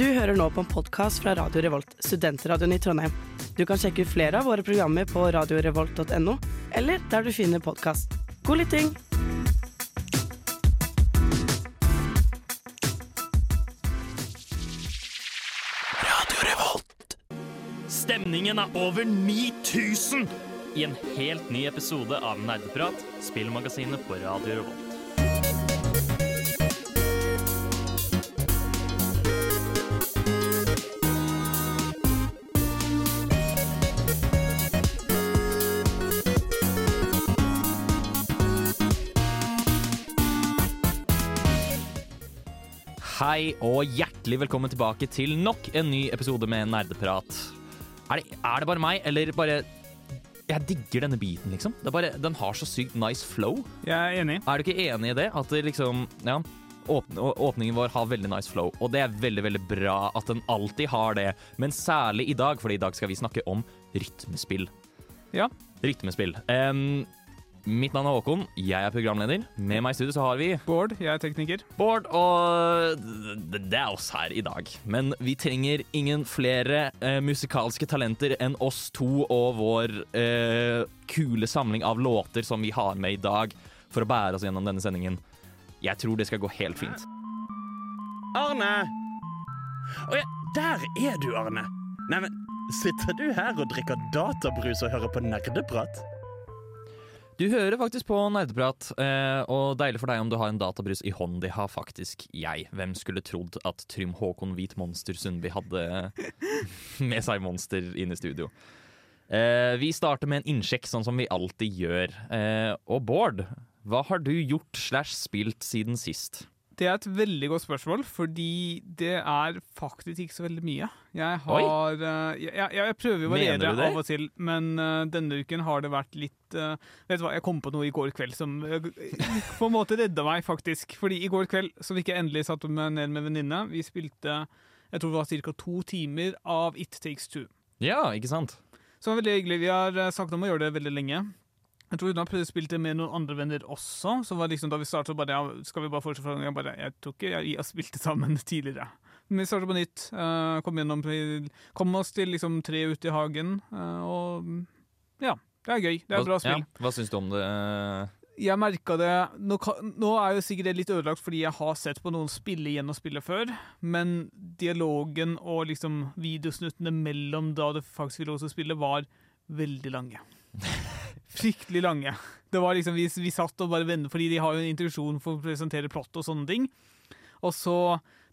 Du hører nå på en podkast fra Radio Revolt, studentradioen i Trondheim. Du kan sjekke ut flere av våre programmer på radiorevolt.no, eller der du finner podkast. God lytting! Stemningen er over 9000 i en helt ny episode av Nerdeprat, spillmagasinet på Radio Revolt. Hei og hjertelig velkommen tilbake til nok en ny episode med Nerdeprat. Er det, er det bare meg, eller bare Jeg digger denne beaten, liksom. Det bare, den har så sykt nice flow. Jeg er enig. Er du ikke enig i det? At det liksom Ja. Åpningen vår har veldig nice flow, og det er veldig veldig bra at den alltid har det. Men særlig i dag, for i dag skal vi snakke om rytmespill. Ja. Rytmespill. Em, mitt navn er Håkon, jeg er programleder. Med meg i studio så har vi Bård, jeg er tekniker. Bård, og det er oss her i dag. Men vi trenger ingen flere eh, musikalske talenter enn oss to og vår eh, kule samling av låter som vi har med i dag, for å bære oss gjennom denne sendingen. Jeg tror det skal gå helt fint. Arne! Å ja, der er du, Arne. Neimen, sitter du her og drikker databrus og hører på nerdeprat? Du hører faktisk på Nerdeprat, eh, og deilig for deg om du har en databrus i hånd. Det har faktisk jeg. Hvem skulle trodd at Trym Håkon Hvit Monster Sundby hadde med seg monster inn i studio? Eh, vi starter med en innsjekk, sånn som vi alltid gjør. Eh, og Bård, hva har du gjort slash spilt siden sist? Det er et veldig godt spørsmål, fordi det er faktisk ikke så veldig mye. Jeg har uh, jeg, jeg, jeg prøver å variere av og til, men uh, denne uken har det vært litt uh, Vet du hva, jeg kom på noe i går kveld som på en måte redda meg, faktisk. Fordi i går kveld så fikk jeg endelig satt meg ned med venninne. Vi spilte jeg tror det var ca. to timer av It Takes Two. Ja, ikke sant? Som var veldig hyggelig. Vi har snakket om å gjøre det veldig lenge. Jeg tror hun har spille det med noen andre venner også. Så var liksom da vi startet, bare ja, skal vi bare fortsette fra Jeg bare, jeg tror ikke vi har spilt det sammen tidligere. Men vi startet på nytt. Uh, kom, gjennom, kom oss til liksom tre ute i hagen. Uh, og ja, det er gøy. Det er et bra spill. Ja, hva syns du om det? Jeg merka det nå, nå er jo sikkert det litt ødelagt fordi jeg har sett på noen spille gjennom spillet før, men dialogen og liksom videosnuttene mellom da det faktisk fikk lov til å spille, var veldig lange. Fryktelig lange. Det var liksom, vi, vi satt og bare vendte fordi de har jo en introduksjon for å presentere plott og sånne ting. Og så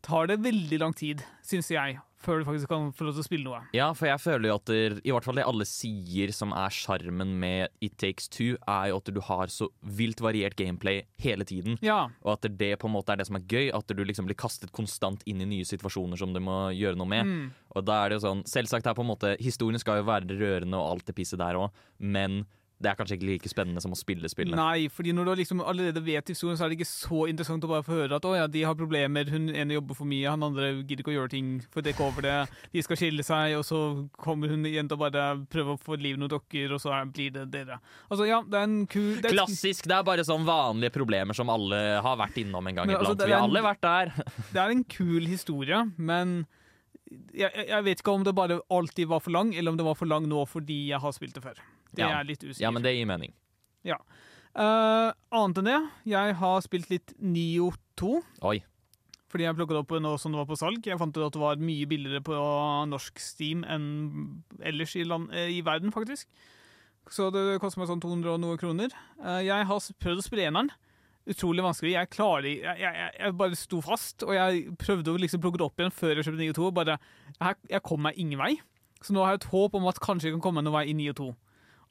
tar det veldig lang tid, syns jeg, før du faktisk kan få lov til å spille noe. Ja, for jeg føler jo at det, i hvert fall det alle sier som er sjarmen med It Takes Two, er jo at du har så vilt variert gameplay hele tiden. Ja, Og at det på en måte er det som er gøy, at du liksom blir kastet konstant inn i nye situasjoner som du må gjøre noe med. mm. Og da er det jo sånn, Selvsagt er på en måte historien skal jo være rørende og alt det pisset der òg, men det er kanskje ikke like spennende som å spille spillet. Nei, fordi når du liksom allerede vet historien, så er det ikke så interessant å bare få høre at å ja, de har problemer, hun ene jobber for mye, han andre gidder ikke å gjøre ting for å dekke over det, de skal skille seg, og så kommer hun igjen til å bare prøve å få liv noen dokker, og så er, blir det dere. Altså ja, det er en kul det er Klassisk! Det er bare sånn vanlige problemer som alle har vært innom en gang Men altså, iblant. Altså, Vi har alle vært der. Det er en kul historie, men jeg jeg vet ikke om det bare alltid var for lang, eller om det var for lang nå fordi jeg har spilt det før. Det Ja. er litt usikker. Ja, men det gir mening. Eh, annet enn det, jeg har spilt litt Nio 2. Oi. Fordi jeg plukket opp nå som det var på salg. Jeg fant ut at det var mye billigere på norsk Steam enn ellers i, land, eh, i verden, faktisk. Så det koster meg sånn 200 og noe kroner. Eh, Jeg har prøvd å spille eneren. Utrolig vanskelig. Jeg klarer jeg, jeg, jeg, bare sto fast, og jeg prøvde å liksom plukke det opp igjen før jeg kjøpte 9 og 2. Bare, jeg, jeg kom meg ingen vei. Så nå har jeg et håp om at kanskje jeg kan komme noen vei i 9 og 2.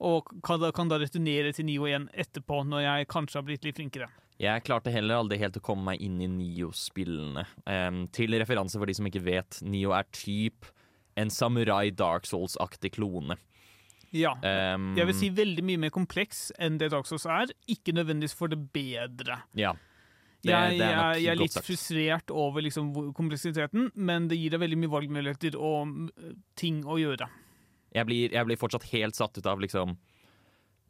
Og kan da, kan da returnere til Nio igjen etterpå, når jeg kanskje har blitt litt flinkere. Jeg klarte heller aldri helt å komme meg inn i Nio-spillene. Um, til referanse for de som ikke vet, Nio er typ en samurai Dark Souls-aktig klone. Ja. Um, Jeg vil si veldig mye mer kompleks enn det Dark Souls er. Ikke nødvendigvis for det bedre. Ja. Det- jeg, det er jeg, jeg er litt sagt. frustrert over liksom kompleksiteten, men det gir deg veldig mye valgmuligheter og mm, ting å gjøre. Jeg blir, jeg blir fortsatt helt satt ut av liksom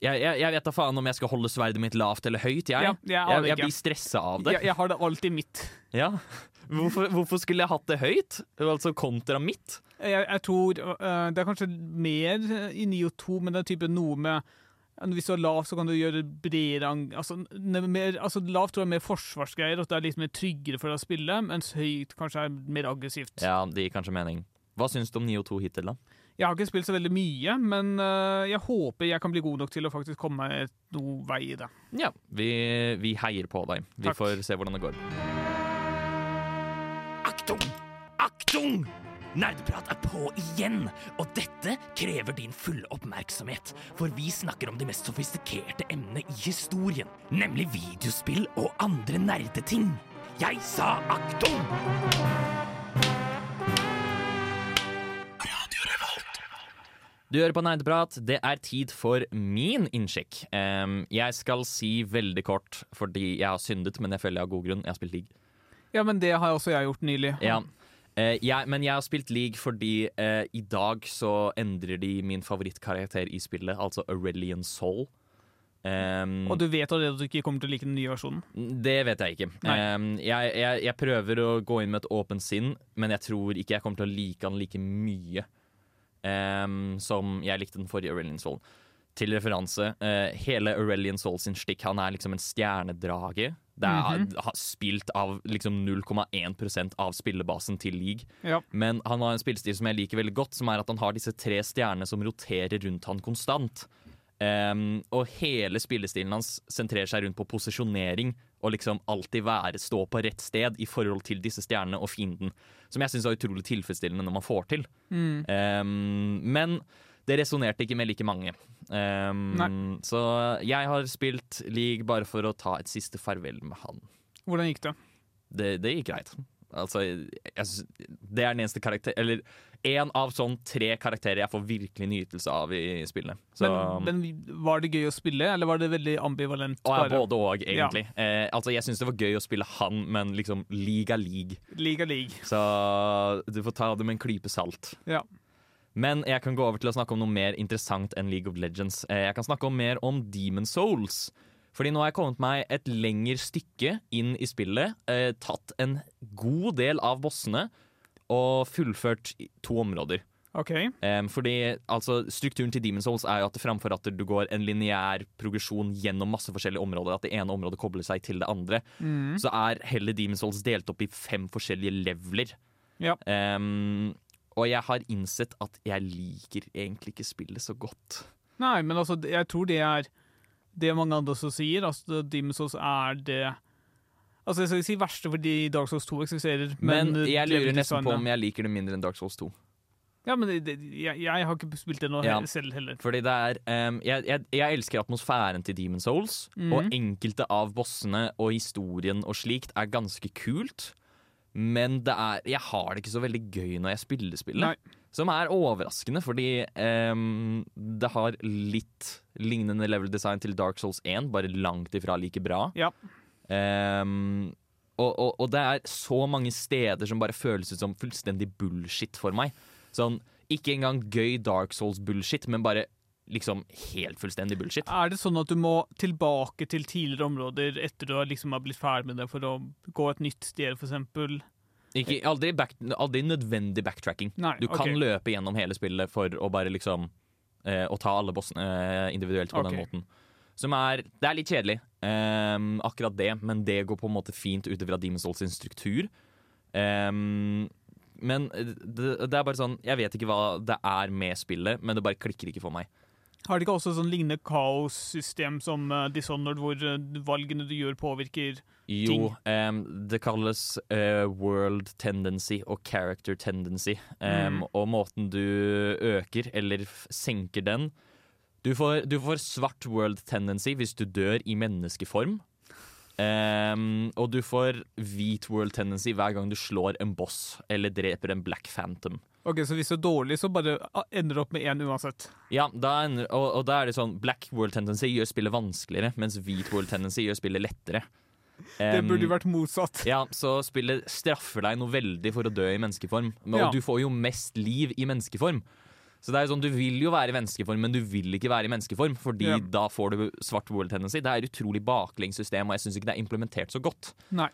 Jeg, jeg, jeg vet da faen om jeg skal holde sverdet mitt lavt eller høyt. Jeg, Ja, jeg jeg, blir stressa av det. Jeg, har det alltid mitt. Ja. Hvorfor, hvorfor skulle jeg hatt det høyt? Altså kontra mitt? Jeg, tror uh, Det er kanskje mer i 9 og 2, men det er type noe med Hvis du er lav, så kan du gjøre bredere altså, mer, altså Lavt tror jeg er mer forsvarsgreier, at det er litt mer tryggere for deg å spille, mens høyt kanskje er mer aggressivt. Ja, det gir kanskje mening. Hva syns du om 9 og 2 hittil, da? Jeg har ikke spilt så veldig mye, men øh, jeg håper jeg kan bli god nok til å faktisk komme noe vei i det. Ja, vi, vi heier på deg. Vi Takk. får se hvordan det går. Aktung! Aktung! Nerdeprat er på igjen, og dette krever din fulle oppmerksomhet. For vi snakker om de mest sofistikerte emnene i historien, nemlig videospill og andre nerdeting. Jeg sa aktung! Du hører på Nerdeprat. Det er tid for min innsjekk. Um, jeg skal si veldig kort, fordi jeg har syndet, men jeg føler jeg har god grunn. Jeg har spilt league. Ja, men det har også jeg gjort nylig. Ja. Uh, jeg, men jeg har spilt league fordi uh, i dag så endrer de min favorittkarakter i spillet, altså Aurelian Soul. Um, Og du vet at du ikke kommer til å like den nye versjonen. Det vet jeg ikke. Um, jeg, jeg, jeg prøver å gå inn med et åpent sinn, men jeg tror ikke jeg kommer til å like han like mye em, som jeg likte den forrige Aurelian Soul. Til referanse, uh, hele Aurelian Soul sin stikk, han er liksom en stjernedrage. Det er har spilt av liksom 0,1% av spillebasen til league. Ja. Men han har en spillestil som jeg liker veldig godt, som er at han har disse tre stjernene som roterer rundt han konstant. Um, og hele spillestilen hans sentrerer seg rundt på posisjonering og liksom alltid være stå på rett sted i forhold til disse stjernene og fienden. Som jeg syns er utrolig tilfredsstillende når man får til. Ehm, men det resonnerte ikke med like mange. Um, så jeg har spilt league bare for å ta et siste farvel med han. Hvordan gikk det? Det, det gikk greit. Altså, jeg, jeg, det er den eneste karakter Eller én av sånn tre karakterer jeg får virkelig nytelse av i spillet. Så, Men, men var det gøy å spille, eller var det veldig ambivalent? og ja, både òg, egentlig. Eh, altså, jeg syns det var gøy å spille han, men liksom er league. Liga league. Så du får ta det med en klype salt. Ja. Men jeg kan gå over til å snakke om noe mer interessant enn League of Legends. Eh, Jeg kan snakke om mer om Demon Souls. Fordi nå har jeg kommet meg et lengre stykke inn i spillet, eh, tatt en god del av bossene og fullført to områder. OK. Um, fordi altså, Strukturen til Demon Souls er jo at det framfor at du går en lineær progresjon gjennom masse forskjellige områder, at det ene området kobler seg til det andre, så er heller Demon Souls delt opp i fem forskjellige leveler. Ja. Um, og jeg har innsett at jeg liker egentlig ikke spillet så godt. Nei, men altså, jeg tror det er det mange andre også sier. Altså, Demon's Souls er det Altså, jeg skal ikke si verste fordi Dark Souls 2 eksisterer, Men, men, jeg lurer nesten på om jeg liker det mindre enn Dark Souls 2. Ja, men det, det, jeg, jeg har ikke spilt det nå Ja. selv heller. Fordi det er um, jeg, jeg, jeg elsker atmosfæren til Demon Souls, og enkelte av bossene og historien og slikt er ganske kult. Men det er, jeg har det ikke så veldig gøy når jeg spiller spillet. Nei. Som er overraskende, fordi um, det har litt lignende level design til Dark Souls 1, bare langt ifra like bra. Ja. Em, og, og, og det er så mange steder som bare føles ut som fullstendig bullshit for meg. Sånn, ikke engang gøy Dark Souls-bullshit, men bare liksom helt fullstendig bullshit. Er det sånn at du må tilbake til tidligere områder etter du har liksom har blitt ferdig med det, for å gå et nytt sted, eksempel? Ikke, aldri, back, aldri nødvendig backtracking. Nei, Du kan okay. løpe gjennom hele spillet for å bare liksom eh, Å ta alle bossene eh, individuelt på den Ok. måten. Som er Det er litt kjedelig, um, akkurat det, men det går på en måte fint ut ifra Demon's Souls sin struktur. Um, men det, det er bare sånn Jeg vet ikke hva det er med spillet, men det bare klikker ikke for meg. Har det ikke også sånn lignende kaossystem som uh, Dishonored, hvor uh, valgene du gjør, påvirker Jo, ting. ehm, det kalles uh, world tendency og character tendency. Um, Mm. Og måten du øker eller senker den du får, du får svart world tendency hvis du dør i menneskeform. Um, og du får hvit world tendency hver gang du slår en boss eller dreper en black phantom. Ok, Så hvis du er dårlig, så bare ah, ender du opp med én uansett? Ja, da ender, og, og da er det sånn Black world tendency gjør spillet vanskeligere, mens hvit world tendency gjør spillet lettere. Det Ehm, burde jo vært motsatt. Ja, så spillet straffer deg noe veldig for å dø i menneskeform. Og Ja. du får jo mest liv i menneskeform. Så det er jo sånn, Du vil jo være i menneskeform, men du vil ikke være i menneskeform, fordi Ja. da får du svart world tendency. Det er et utrolig baklengs system, og jeg syns ikke det er implementert så godt. Nei.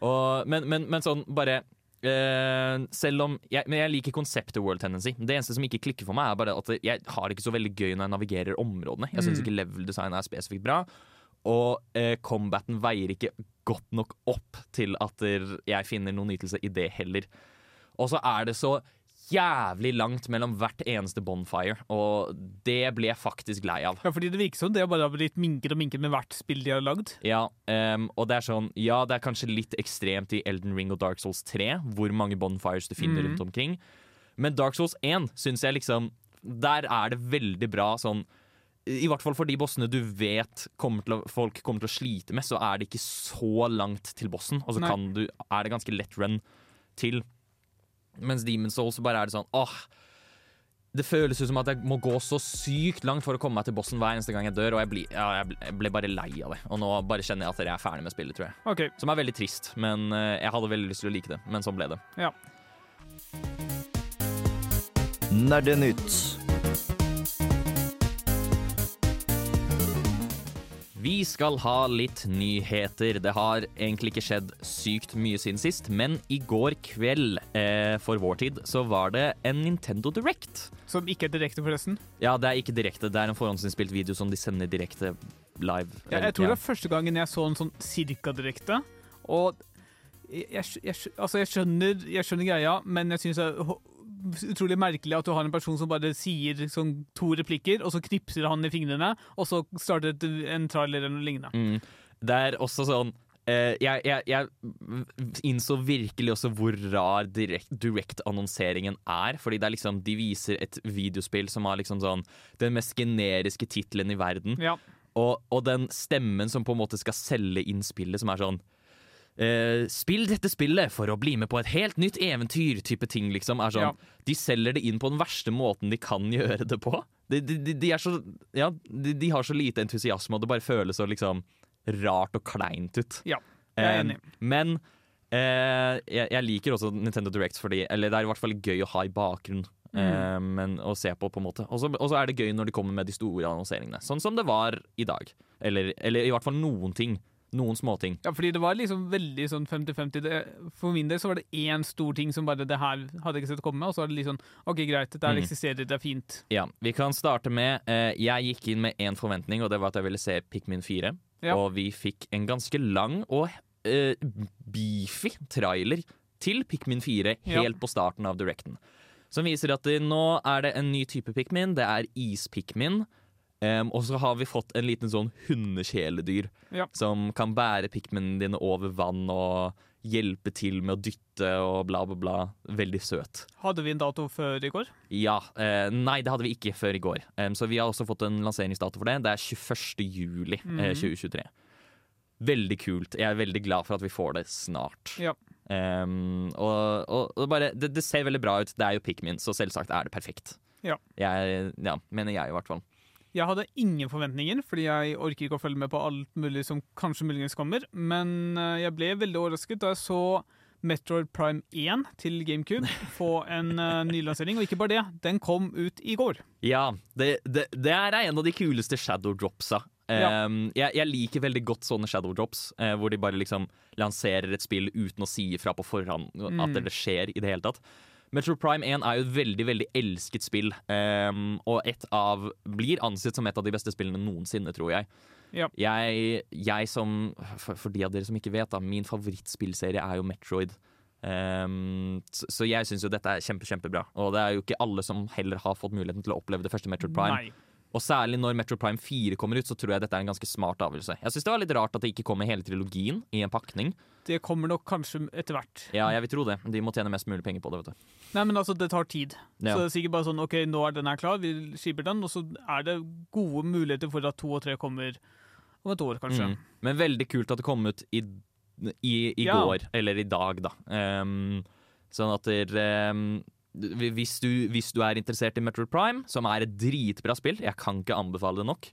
Og, men, men, men sånn bare øh, selv om jeg, Men jeg liker konseptet world tendency. Det eneste som ikke klikker for meg, er bare at jeg har det ikke så veldig gøy når jeg navigerer områdene. Jeg syns Mm. ikke level design er spesifikt bra. Og eh, combaten veier ikke godt nok opp til at jeg finner noen nytelse i det heller. Og så er det så jævlig langt mellom hvert eneste bonfire, og det ble jeg faktisk lei av. Ja, fordi det virker som det bare har blitt minket og minket med hvert spill de har lagd. Ja, um, og det er sånn Ja, det er kanskje litt ekstremt i Elden Ring og Dark Souls 3, hvor mange bonfires du finner mm. rundt omkring. Men Dark Souls 1 syns jeg liksom Der er det veldig bra sånn i hvert fall for de bossene du vet kommer å, folk kommer til å slite med, så er det ikke så langt til bossen. Og så kan du, er det ganske lett run til. Mens Demon's Souls bare er det sånn åh, Det føles ut som at jeg må gå så sykt langt for å komme meg til bossen hver eneste gang jeg dør, og jeg, bli, ja, jeg ble- jeg ble bare lei av det. Og nå bare kjenner jeg at jeg er ferdig med spillet, tror jeg. OK. Som er veldig trist, men eh, jeg hadde veldig lyst til å like det. Men sånn ble det. Ja. Nerdenytt. Vi skal ha litt nyheter. Det har egentlig ikke skjedd sykt mye siden sist, men i går kveld eh, for vår tid så var det en Nintendo Direct. Som ikke er direkte, forresten. Ja, det er ikke direkte, det er en forhåndsinnspilt video som de sender direkte live. Ja, jeg tror det er første gangen jeg så en sånn cirka direkte. Og jeg, jeg, altså jeg, skjønner, jeg skjønner greia, men jeg syns utrolig merkelig at du har en person som bare sier sånn to replikker, og så knipser han i fingrene, og så starter et, en trailer eller noe lignende. Mm. Det er også sånn eh, jeg, jeg, jeg innså virkelig også hvor rar direct- direct-annonseringen er. Fordi det er liksom, de viser et videospill som har liksom sånn den mest generiske tittelen i verden. Ja. Og, og den stemmen som på en måte skal selge inn spillet, som er sånn eh, Spill dette spillet for å bli med på et helt nytt eventyr, type ting, liksom. Er sånn, Ja. De selger det inn på den verste måten de kan gjøre det på. De, de, de, de er så Ja, har så lite entusiasme, og det bare føles så liksom rart og kleint ut. Ja, jeg er enig. enig. Men uh, jeg, jeg liker også Nintendo Direct, fordi Eller det er i hvert fall gøy å ha i bakgrunnen. Mm. eh, men å se på, på en måte. Og så og så er det gøy når de kommer med de store annonseringene. Sånn som det var i dag. Eller, eller i hvert fall noen ting. Noen småting. Ja, fordi det var liksom veldig sånn 50-50. For min del så var det én stor ting som bare det her hadde jeg ikke sett komme, og så var det litt sånn OK, greit, det her Mm. eksisterer, det er fint. Ja, Vi kan starte med eh, Jeg gikk inn med én forventning, og det var at jeg ville se Pikmin 4. Ja. Og vi fikk en ganske lang og eh, beefy trailer til Pikmin 4 Ja. helt på starten av Directen. Som viser at det, nå er det en ny type Pikmin. Det er is-Pikmin. Em, og så har vi fått en liten sånn hundekjæledyr Ja. som kan bære Pikminene dine over vann og hjelpe til med å dytte og bla, bla, bla. Veldig søt. Hadde vi en dato før i går? Ja, Uh, Nei, det hadde vi ikke før i går. Um, så vi har også fått en lanseringsdato for det. Det er 21. juli eh, Mhm. 2023. Veldig kult. Jeg er veldig glad for at vi får det snart. Ja. Um, og, og, og bare, det, det ser veldig bra ut. Det er jo Pikmin, så selvsagt er det perfekt. Ja. Jeg, ja, mener jeg i hvert fall. Jeg hadde ingen forventninger, fordi jeg orker ikke å følge med på alt mulig som kanskje muligens kommer. Men eh, jeg ble veldig overrasket da jeg så Metroid Prime 1 til GameCube få en uh, nylansering. Og ikke bare det, den kom ut i går. Ja, det, det, det er en av de kuleste shadow dropsa. Ja. Um, jeg, jeg liker veldig godt sånne shadow drops, uh, hvor de bare liksom lanserer et spill uten å si ifra på forhånd Mm. at det skjer i det hele tatt. Metro Prime 1 er jo et veldig veldig elsket spill, um, og et av, blir ansett som et av de beste spillene noensinne, tror jeg. Ja. Jeg, jeg som, for, for de av dere som ikke vet, da, min favorittspillserie er jo Metroid. Um, så, så jeg syns jo dette er kjempe, kjempebra. Og det er jo ikke alle som heller har fått muligheten til å oppleve det første Metroid Prime. Nei. Og særlig når Metro Prime 4 kommer ut, så tror jeg dette er en ganske smart avgjørelse. Jeg syns det var litt rart at det ikke kommer hele trilogien i en pakning. Det kommer nok kanskje etter hvert. Ja, jeg vil tro det. De må tjene mest mulig penger på det, vet du. Nei, men altså, det tar tid. Ja. Så det er sikkert bare sånn OK, nå er den her klar, vi skiper den, og så er det gode muligheter for at to og tre kommer om et år, kanskje. Mm. Men veldig kult at det kom ut i, i, i Ja. går, eller i dag, da. Um, sånn at det um, hvis, du, hvis du er interessert i Metroid Prime, som er et dritbra spill, jeg kan ikke anbefale det nok,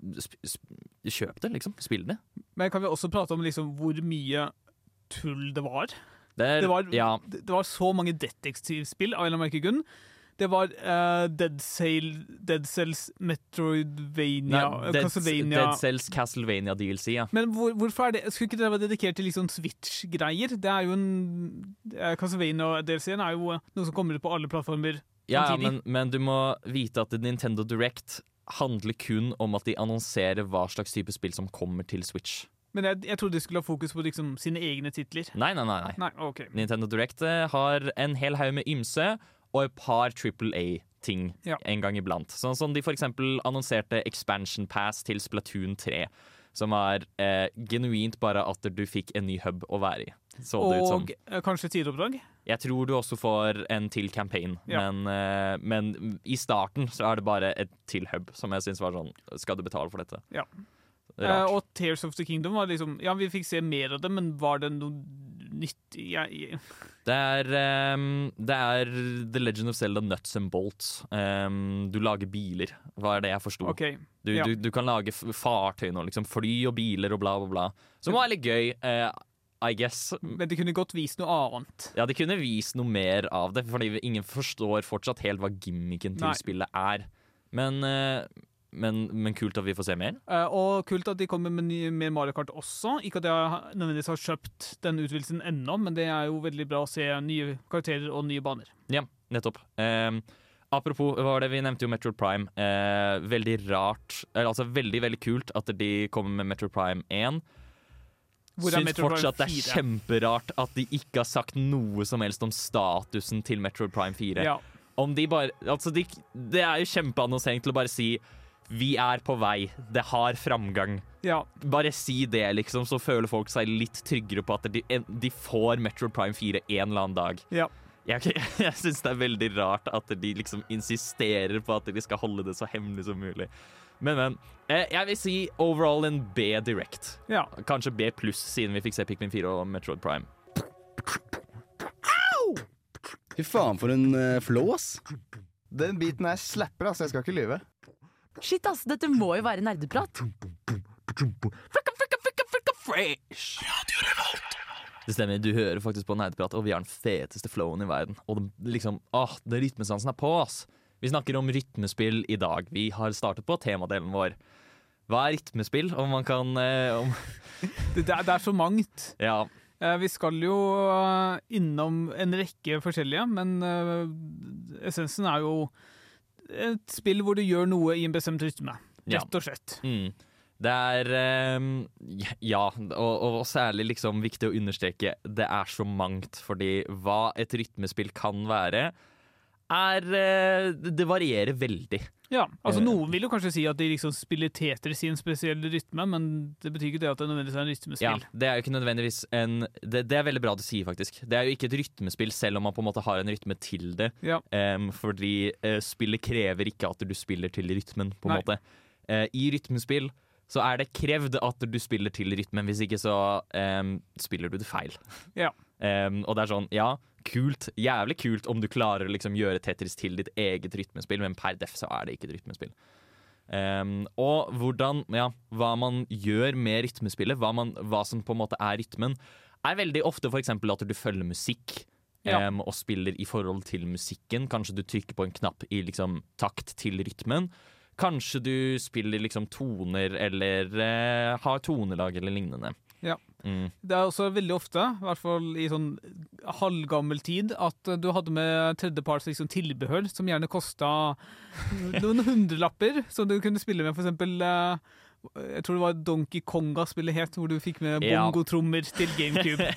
kjøp det, liksom. Spill det. Men kan vi også prate om liksom hvor mye tull det var? Det, er, Det var, ja, det det var så mange detektivspill av en eller annen grunn. Det var uh, Dead, Sail, Dead Cells Metroidvania Nei, Dead, Dead Cells Castlevania DLC, ja. Men hvor, hvorfor er det Skulle ikke det være dedikert til sånn Switch-greier? Det er jo en uh, Castlevania-DLC-en er jo noe som kommer ut på alle plattformer. Ja, men, men du må vite at Nintendo Direct handler kun om at de annonserer hva slags type spill som kommer til Switch. Men jeg, jeg trodde de skulle ha fokus på liksom sine egne titler. Nei, nei, nei. nei. Nei, okay. Nintendo Direct eh, har en hel haug med ymse og et par Triple A-ting Ja. en gang iblant. Sånn som de for eksempel annonserte Expansion Pass til Splatoon 3. Som var eh, genuint bare at du fikk en ny hub å være i. Så det ut som. Og eh, kanskje sideoppdrag? Jeg tror du også får en til campaign, Ja. men, eh, men i starten så er det bare et til hub, som jeg syns var sånn Skal du betale for dette? Ja. Eh, og Tears of the Kingdom var liksom Ja, vi fikk se mer av det, men var det noe nytt jeg, Det er, um, det er The Legend of Zelda Nuts and Bolts. Um, du lager biler, hva er det jeg forsto. Okay. Du, ja. du, du kan lage fartøy nå, liksom fly og biler og bla, bla, bla. Som var litt gøy, Uh, I guess. Men de kunne godt vist noe annet. Ja, de kunne vist noe mer av det, fordi ingen forstår fortsatt helt hva gimmicken til Nei. spillet er. Men, eh, men, men kult at vi får se mer. Uh, og kult at de kommer med ny, mer Mario Kart også. Ikke at jeg nødvendigvis har kjøpt den utvidelsen ennå, men det er jo veldig bra å se nye karakterer og nye baner. Ja, nettopp. Uh, apropos, var det vi nevnte jo Metro Prime. Uh, veldig rart eller, Altså veldig, veldig kult at de kommer med Metro Prime 1. Hvor Syns fortsatt det er kjemperart at de ikke har sagt noe som helst om statusen til Metro Prime 4. Ja. Om de bare Altså, de, det er jo kjempeannonsering til å bare si vi er på vei, det har framgang. ja. Bare si det, liksom, så føler folk seg litt tryggere på at de, de får Metroid Prime 4 en eller annen dag. ja. Jeg, jeg syns det er veldig rart at de liksom insisterer på at de skal holde det så hemmelig som mulig. Men, men. eh, Jeg vil si overall en B direct. ja. Kanskje B pluss, siden vi fikk se Pikmin 4 og Metroid Prime. Fy faen, for en uh, flow, ass. Den biten her slapper, altså. Jeg skal ikke lyve. Shit, ass, dette må jo være nerdeprat. Det stemmer, du hører faktisk på nerdeprat, og vi har den feteste flowen i verden. Og det, liksom, åh, det rytmesansen er på, ass. Vi snakker om rytmespill i dag. Vi har startet på temadelen vår. Hva er rytmespill? Om man kan eh, om, Det, det, er, det er så mangt. Ja. Eh, vi skal jo eh, innom en rekke forskjellige, men eh, essensen er jo et spill hvor du gjør noe i en bestemt rytme. Rett og slett. Mm. Det er um, Ja, og, og særlig liksom viktig å understreke det er så mangt, fordi hva et rytmespill kan være, er eh, Det det varierer veldig. Ja, altså Eh. Noen vil jo kanskje si at de liksom spiller Tetris i en spesiell rytme, men det betyr ikke det at det nødvendigvis er en rytmespill. Ja, det er jo ikke nødvendigvis en det, det er veldig bra du sier, faktisk. Det er jo ikke et rytmespill, selv om man på en måte har en rytme til det. Ja. Um, fordi uh, spillet krever ikke at du spiller til rytmen, på en Nei. måte. Uh, I rytmespill så er det krevd at du spiller til rytmen, hvis ikke så um, spiller du det feil. Ja. Um, og det er sånn, ja, kult, jævlig kult om du klarer å liksom gjøre Tetris til ditt eget rytmespill, men per def så er det ikke et rytmespill. Um, og hvordan, ja, hva man gjør med rytmespillet, hva, man, hva som på en måte er rytmen, er veldig ofte eksempel at du følger musikk. Ja. em, og spiller i forhold til musikken. Kanskje du trykker på en knapp i liksom, takt til rytmen. Kanskje du spiller liksom toner eller uh, har tonelag eller lignende. Mm. Det er også veldig ofte, i hvert fall i sånn halvgammel tid, at du hadde med tredjeparts liksom, tilbehør som gjerne kosta noen hundrelapper, som du kunne spille med, for eh, jeg tror det var Donkey Konga-spillet het, hvor du fikk med Ja. bongotrommer til GameCube.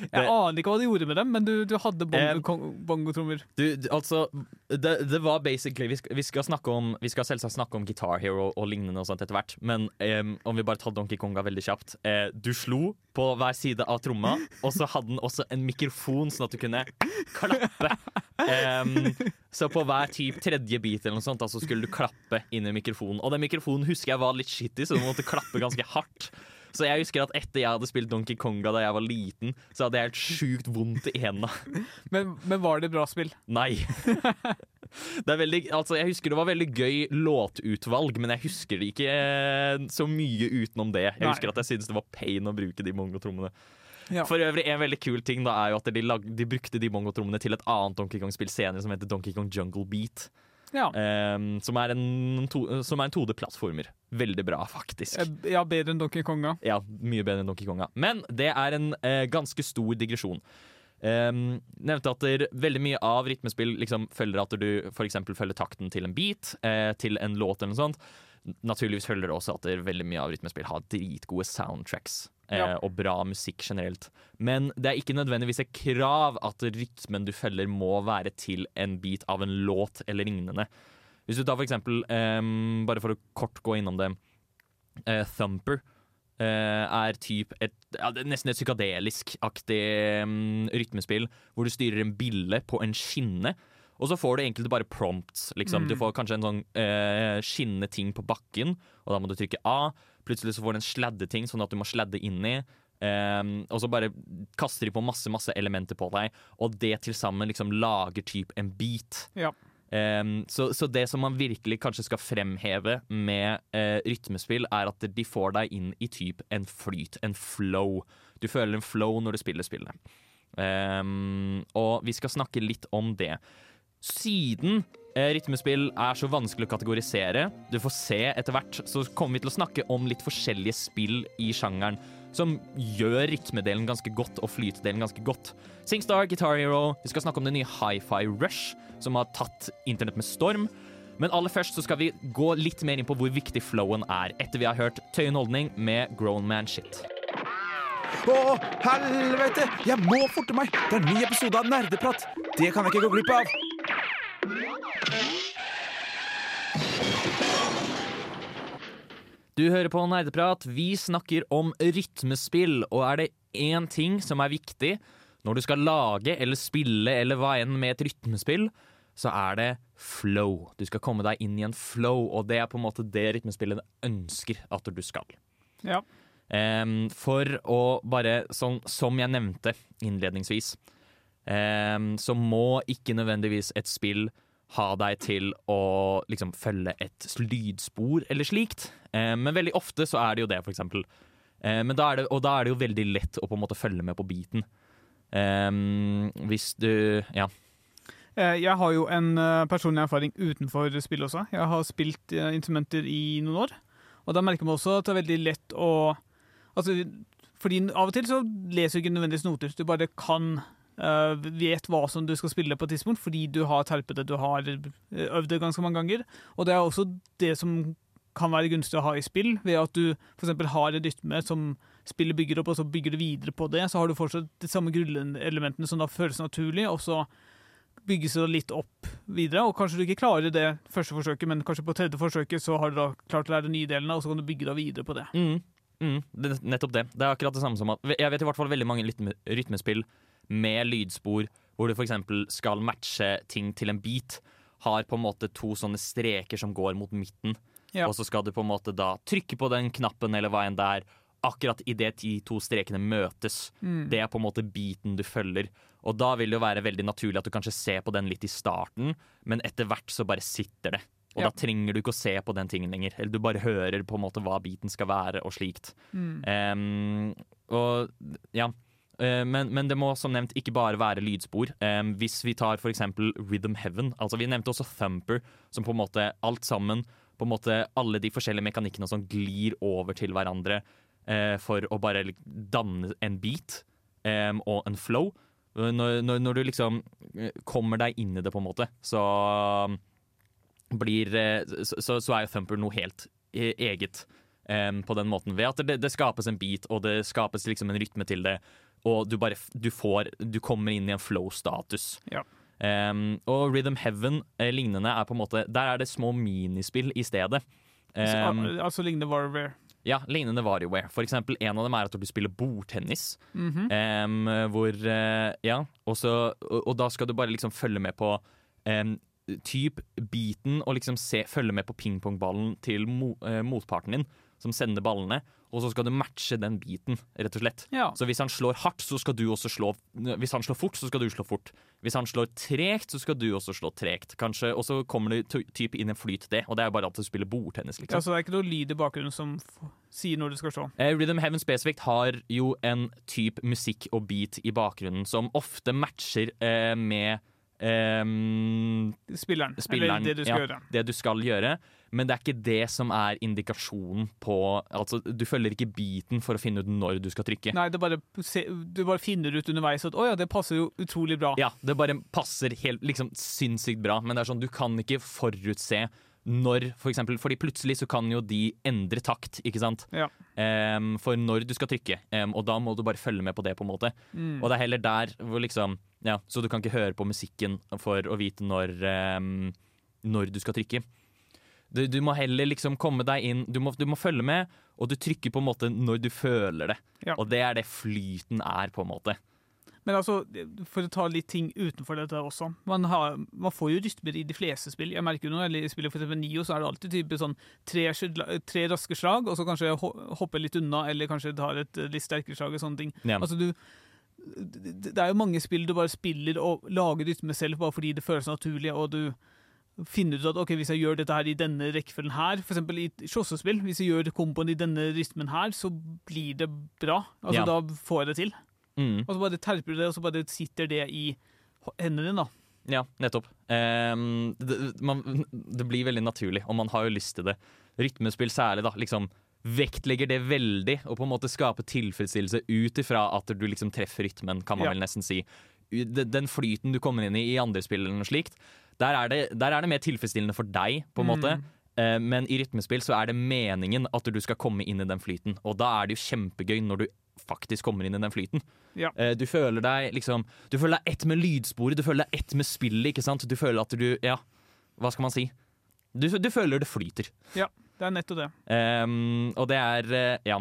Jeg Det- aner ikke hva de gjorde med dem, men du, du hadde Eh, bongo, bongotrommer. Du, altså det, det var basically vi skal, vi skal snakke om Vi skal selvsagt snakke om Guitar Hero og lignende og sånt etter hvert, men em, om vi bare tar Donkey Konga veldig kjapt eh, Du slo på hver side av tromma, og så hadde den også en mikrofon, sånn at du kunne klappe. Um, så på hver typ tredje bit eller noe sånt, så skulle du klappe inn i mikrofonen. Og den mikrofonen husker jeg var litt shitty, så du måtte klappe ganske hardt. Så jeg husker at etter jeg hadde spilt Donkey Konga da jeg var liten, så hadde jeg helt sjukt vondt i hendene. Men, men var det bra spill? Nei. Det er veldig, altså jeg husker det var veldig gøy låtutvalg, men jeg husker det ikke eh, så mye utenom det. Jeg Nei. husker at jeg syntes det var pain å bruke de mongotrommene. Ja. For øvrig, en veldig kul ting da er jo at de, lag, de brukte de mongotrommene til et annet Donkey Kong-spill senere som heter Donkey Kong Jungle Beat. Ja. Um, som er en, to, som er en 2D-plattformer. Veldig bra, faktisk. Eh, Ja, bedre enn Donkey Konga. Ja, mye bedre enn Donkey Konga. Men det er en uh, ganske stor digresjon. Um, nevnte at der, veldig mye av rytmespill liksom, følger at du f.eks. følger takten til en beat, eh, til en låt eller noe sånt. Naturligvis følger det også at der, veldig mye av rytmespill har dritgode soundtracks. Eh, Ja. Og bra musikk generelt. Men det er ikke nødvendigvis et krav at rytmen du følger må være til en bit av en låt eller lignende. Hvis du tar for eksempel, em, bare for å kort gå innom det, eh, Thumper Uh, er typ et, ja, nesten et psykadelisk-aktig um, rytmespill, hvor du styrer en bille på en skinne. Og så får du egentlig bare prompts. Liksom. Mm. Du får kanskje en sånn uh, skinnende ting på bakken, og da må du trykke A. Plutselig så får du en sladdeting, sånn at du må sladde inn i. Um, og så bare kaster de på masse masse elementer på deg, og det til sammen liksom lager typ en beat. Ja. Um, så, så det som man virkelig kanskje skal fremheve med uh, rytmespill, er at de får deg inn i typ en flyt, en flow. Du føler en flow når du spiller spillet. Um, og vi skal snakke litt om det. Siden rytmespill er så vanskelig å kategorisere, du får se etter hvert, så kommer vi til å snakke om litt forskjellige spill i sjangeren som gjør rytmedelen ganske godt og flytedelen ganske godt. Singstar, Guitar Hero, vi skal snakke om det nye Hi-Fi Rush, som har tatt internett med storm. Men aller først så skal vi gå litt mer inn på hvor viktig flowen er, etter vi har hørt Tøyen Holdning med Grown Man Shit. Å, helvete! Jeg må forte meg! Det er en ny episode av Nerdeprat! Det kan jeg ikke gå glipp av! Du hører på Nerdeprat. Vi snakker om rytmespill, og er det én ting som er viktig når du skal lage eller spille eller hva enn med et rytmespill, så er det flow. Du skal komme deg inn i en flow, og det er på en måte det rytmespillet ønsker at du skal. Ja. Um, for å bare, sånn som jeg nevnte innledningsvis, um, så må ikke nødvendigvis et spill ha deg til å liksom følge et lydspor eller slikt. Eh, men veldig ofte så er det jo det, for eksempel. Eh, og da er det jo veldig lett å på en måte følge med på beaten. Eh, hvis du Ja. Eh, Jeg har jo en eh, personlig erfaring utenfor spill også. Jeg har spilt eh, instrumenter i noen år. Og da merker man også at det er veldig lett å Altså, fordi av og til så leser du ikke nødvendigvis noter. Du bare kan eh, vet hva som du skal spille på et tidspunkt, fordi du har terpet det, du har eh, øvd det ganske mange ganger. Og det er også det som kan være gunstig å ha i spill, ved at du f.eks. har en rytme som spillet bygger opp, og så bygger du videre på det. Så har du fortsatt de samme grunnelementene som da føles naturlig, og så bygges det litt opp videre. Og kanskje du ikke klarer det første forsøket, men kanskje på tredje forsøket så har du da klart å lære de nye delene, og så kan du bygge deg videre på det. Mm, mm, det, nettopp det. Det er akkurat det samme som at Jeg vet i hvert fall veldig mange rytme, rytmespill med lydspor hvor du f.eks. skal matche ting til en beat, har på en måte to sånne streker som går mot midten. Ja. Og så skal du på en måte da trykke på den knappen eller hva enn det er, akkurat idet de to strekene møtes. Mm. Det er på en måte beaten du følger. Og da vil det jo være veldig naturlig at du kanskje ser på den litt i starten, men etter hvert så bare sitter det. Og Ja. da trenger du ikke å se på den tingen lenger. Eller du bare hører på en måte hva beaten skal være, og slikt. Mm. Um, og ja. Eh, Men, men det må som nevnt ikke bare være lydspor. Em, hvis vi tar eksempel Rhythm Heaven, altså vi nevnte også Thumper, som på en måte alt sammen på en måte Alle de forskjellige mekanikkene som glir over til hverandre eh, for å bare danne en beat og en flow. Når, når, når du liksom eh, kommer deg inn i det, på en måte, så blir eh, så, så er jo Thumper noe helt eh, eget på den måten. Ved at det, det skapes en beat, og det skapes liksom en rytme til det. Og du bare du får Du kommer inn i en flow-status. Ja. Um, og Rhythm Heaven eh, lignende er på en måte Der er det små minispill i stedet. Um, altså, altså lignende WarWare. ja, lignende WarioWare. For eksempel, en av dem er at du spiller bordtennis. Mm -hmm. um, hvor uh, Ja, og, så, og, og da skal du bare liksom følge med på um, typ beaten og liksom se, følge med på pingpongballen til mo, uh, motparten din, som sender ballene. Og så skal du matche den biten, rett og slett. Ja. Så hvis han slår hardt, så skal du også slå Hvis han slår fort, så skal du slå fort. Hvis han slår tregt, så skal du også slå tregt. Kanskje, Og så kommer det type typ inn en flyt det, og det er bare at du spiller bordtennis, Ja, liksom. så det er ikke noe lyd i bakgrunnen som sier når du skal slå. Eh, Rhythm Heaven spesifikt har jo en type musikk og beat i bakgrunnen som ofte matcher eh, med ehm, Spilleren, spilleren, eller det du skal ja, gjøre. det du skal gjøre. Men det er ikke det som er indikasjonen på Altså, du følger ikke beaten for å finne ut når du skal trykke. Nei, det bare, du bare finner ut underveis at å ja, det passer jo utrolig bra. Ja, det bare passer helt liksom sinnssykt bra, men det er sånn, du kan ikke forutse når, for eksempel, fordi plutselig så kan jo de endre takt, ikke sant? Ja. Um, for når du skal trykke, um, og da må du bare følge med på det, på en måte. Mm. Og det er heller der hvor liksom Ja, så du kan ikke høre på musikken for å vite når um, Når du skal trykke. Du, du må heller liksom komme deg inn du må, du må følge med, og du trykker på en måte når du føler det. Ja. Og det er det flyten er, på en måte. Men altså, for å ta litt ting utenfor dette også. Man, har, man får jo rytmer i de fleste spill. Jeg merker jo når jeg spiller for Nio så er det alltid type sånn tre, tre raske slag, og så kanskje ho- hoppe litt unna, eller kanskje tar et litt sterkere slag og sånne ting. Ja. Altså du det er jo mange spill du bare spiller og lager rytme selv bare fordi det føles naturlig, og du finner ut at ok, hvis jeg gjør dette her i denne rekkefølgen her, eksempel i slåssespill, hvis jeg gjør komboen i denne rytmen her, så blir det bra. Altså Ja. Da får jeg det til. Mm. Og så bare terper du det, og så bare sitter det i hendene dine, da. Ja, nettopp. Um, det, man, det blir veldig naturlig, og man har jo lyst til det. Rytmespill særlig, da. liksom Vektlegger det veldig, og på en måte skaper tilfredsstillelse ut ifra at du liksom treffer rytmen, kan man Ja. vel nesten si. Den flyten du kommer inn i i andre spill eller noe slikt, der er, det, der er det mer tilfredsstillende for deg, på en Mm. måte. Eh, Men i rytmespill så er det meningen at du skal komme inn i den flyten, og da er det jo kjempegøy når du faktisk kommer inn i den flyten. Ja. Eh, Du føler deg liksom Du føler deg ett med lydsporet, du føler deg ett med spillet, ikke sant? Du føler at du Ja, hva skal man si? Du, du føler det flyter. Ja, det er nettopp det. Um, og det er eh, Ja.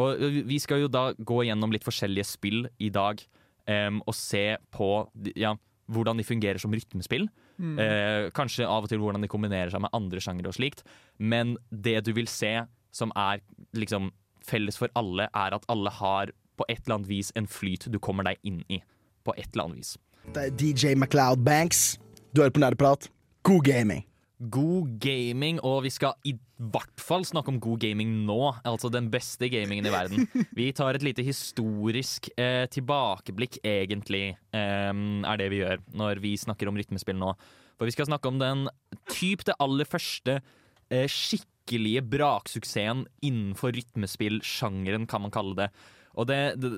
Og vi skal jo da gå gjennom litt forskjellige spill i dag um, og se på ja, hvordan de fungerer som rytmespill. Mm. Uh, kanskje av og til hvordan de kombinerer seg med andre sjangere og slikt. Men det du vil se som er liksom felles for alle, er at alle har på et eller annet vis en flyt du kommer deg inn i. På et eller annet vis. Det er DJ MacLeod Banks. Du hører på Nerdeprat. God gaming. God gaming, og vi skal i hvert fall snakke om god gaming nå. Altså den beste gamingen i verden. Vi tar et lite historisk eh, tilbakeblikk, egentlig, eh, er det vi gjør når vi snakker om rytmespill nå. For vi skal snakke om den typ det aller første eh, skikkelige braksuksessen innenfor rytmespill-sjangeren, kan man kalle det. Og det, det,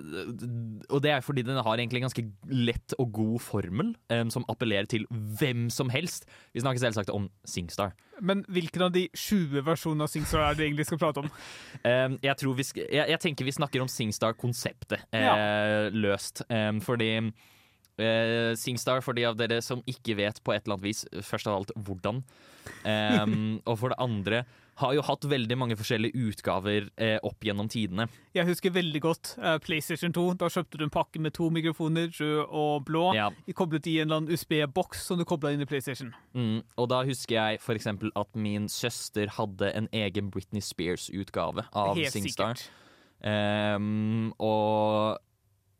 og det er fordi den har egentlig en ganske lett og god formel um, som appellerer til hvem som helst. Vi snakker selvsagt om Singstar. Men hvilken av de 20 versjonene av SingStar er det egentlig skal prate om? um, jeg, tror vi jeg, jeg tenker vi snakker om Singstar-konseptet eh, løst. Um, fordi eh, Singstar, for de av dere som ikke vet på et eller annet vis, først av alt hvordan. Um, og for det andre har jo hatt veldig mange forskjellige utgaver eh, opp gjennom tidene. Jeg husker veldig godt uh, PlayStation 2. Da kjøpte du en pakke med to mikrofoner, rød og blå, Ja. koblet i en eller annen USB-boks som du kobla inn i PlayStation. Mm, og da husker jeg for eksempel at min søster hadde en egen Britney Spears-utgave av Helt Singstar. sikkert. Ehm, og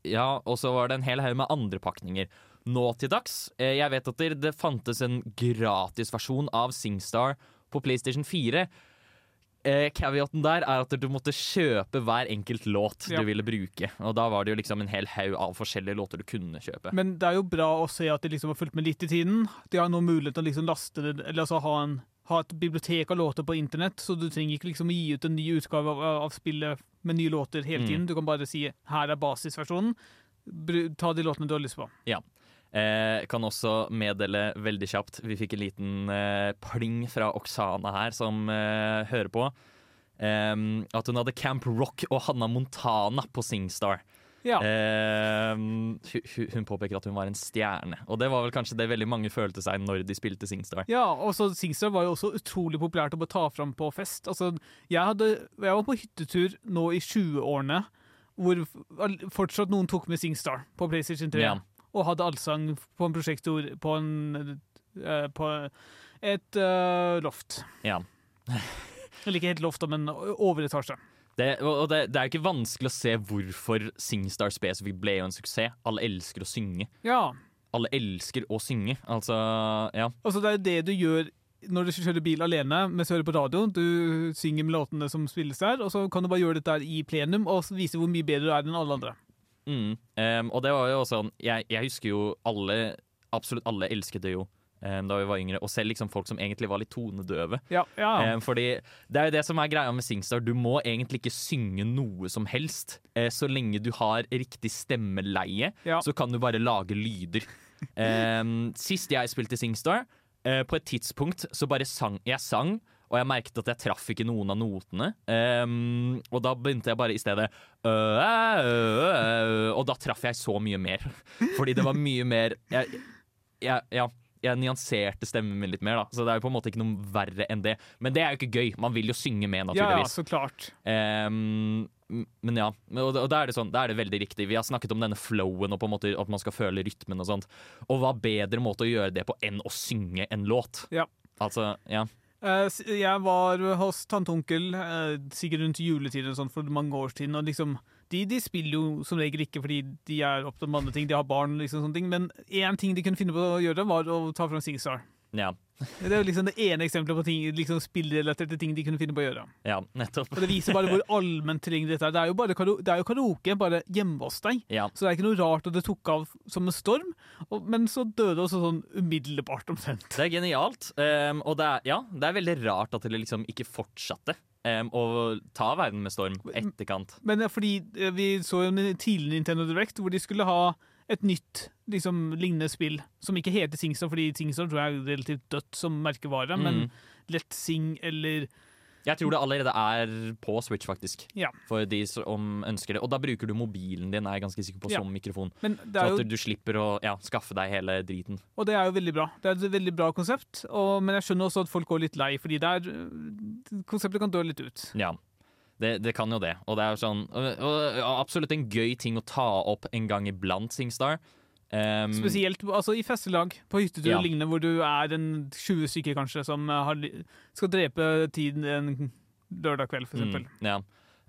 ja, og så var det en hel haug med andre pakninger. Nå til dags, eh, jeg vet at det, det fantes en gratisversjon av Singstar på PlayStation 4. Eh, caveaten der er at du måtte kjøpe hver enkelt låt Ja. du ville bruke. Og da var det jo liksom en hel haug av forskjellige låter du kunne kjøpe. Men det er jo bra å se at de liksom har fulgt med litt i tiden. De har nå mulighet til å liksom laste det, eller altså ha, en, ha et bibliotek av låter på internett, så du trenger ikke liksom gi ut en ny utgave av, av spillet med nye låter hele Mm. tiden. Du kan bare si 'her er basisversjonen'. Ta de låtene du har lyst på. Ja. Eh, kan også meddele veldig kjapt Vi fikk en liten eh, pling fra Oksana her, som eh, hører på. Em, at hun hadde Camp Rock og Hanna Montana på Singstar. Ja. Eh, hu- hu- hun påpeker at hun var en stjerne, og det var vel kanskje det veldig mange følte seg når de spilte Singstar. Ja, og så Singstar var jo også utrolig populært å ta fram på fest. Altså, jeg, hadde, jeg var på hyttetur nå i 20-årene, hvor fortsatt noen tok med Singstar på PlayStation 3, Ja. og hadde allsang på en prosjektor på, en, uh, på et uh, loft. Ja. Eller ikke helt loft, men overetasje. Det, og det, det er jo ikke vanskelig å se hvorfor Singstar spesifikt ble jo en suksess. Alle elsker å synge. Ja. Alle elsker å synge. Altså, ja. Altså, det er jo det du gjør når du kjører bil alene mens du hører på radio. Du synger med låtene som spilles der, og så kan du bare gjøre dette i plenum og vise hvor mye bedre du er enn alle andre. Mm. Um, og det var jo også jeg, jeg husker jo alle Absolutt alle elsket det jo da vi var yngre. Og selv liksom folk som egentlig var litt tonedøve. Ja, ja. Um, fordi det er jo det som er greia med Singstar. Du må egentlig ikke synge noe som helst. Eh, så lenge du har riktig stemmeleie, Ja. så kan du bare lage lyder. Sist jeg spilte Singstar, eh, på et tidspunkt så bare sang jeg sang. Og jeg merket at jeg traff ikke noen av notene. Um, og da begynte jeg bare i stedet øh, øh, øh, Og da traff jeg så mye mer. Fordi det var mye mer jeg, jeg, Ja, jeg nyanserte stemmen min litt mer, da. Så det er jo på en måte ikke noe verre enn det. Men det er jo ikke gøy. Man vil jo synge med, Ja, ja, så klart. Um, men ja, og, og da er det sånn, da er det veldig riktig. Vi har snakket om denne flowen og på en måte at man skal føle rytmen og sånt. Og hva bedre måte å gjøre det på enn å synge en låt? Ja. Altså, ja. Eh, Jeg var hos tante og onkel eh, sikkert rundt juletiden og sånn, for mange år siden. Og liksom, de, de spiller jo som regel ikke fordi de er opptatt med andre ting, de har barn. liksom sånne ting, Men én ting de kunne finne på å gjøre, var å ta fram Sigstar. Ja. Det er liksom det ene eksempelet på ting, liksom spillrelaterte ting de kunne finne på å gjøre. ja, nettopp. Og Det viser bare hvor allment tilgjengelig dette er. Det er jo bare det er jo karaoke, bare hjemme hos deg. Ja. Så det er ikke noe rart at det tok av som en storm, og, men så døde det også sånn umiddelbart omtrent. Det er genialt. um, og det er, ja, det er veldig rart at det liksom ikke fortsatte ehm, og ta verden med storm etterkant. Men er fordi eh, vi så jo en tidlig Nintendo Direct hvor de skulle ha et nytt liksom, lignende spill som ikke heter Singstar, fordi Singstar tror jeg er relativt dødt som merkevare, Mm. men Let's Sing eller Jeg tror det allerede er på Switch, faktisk. Ja. For de som ønsker det. Og da bruker du mobilen din, er jeg ganske sikker på, Ja. som mikrofon. Men Så at jo, du slipper å ja, skaffe deg hele driten. og det er jo veldig bra. Det er et veldig bra konsept, og, men jeg skjønner også at folk går litt lei, fordi det er, eh, konseptet kan dø litt ut. Ja. Det, det kan jo det. Og det er sånn og, og, ja, absolutt en gøy ting å ta opp en gang iblant, Singstar. Um, Spesielt altså, i festelag, på hyttetur Ja. lignende, hvor du er en 20 stykker kanskje, som eh, har, skal drepe tiden en lørdag kveld, for eksempel. Mm, ja.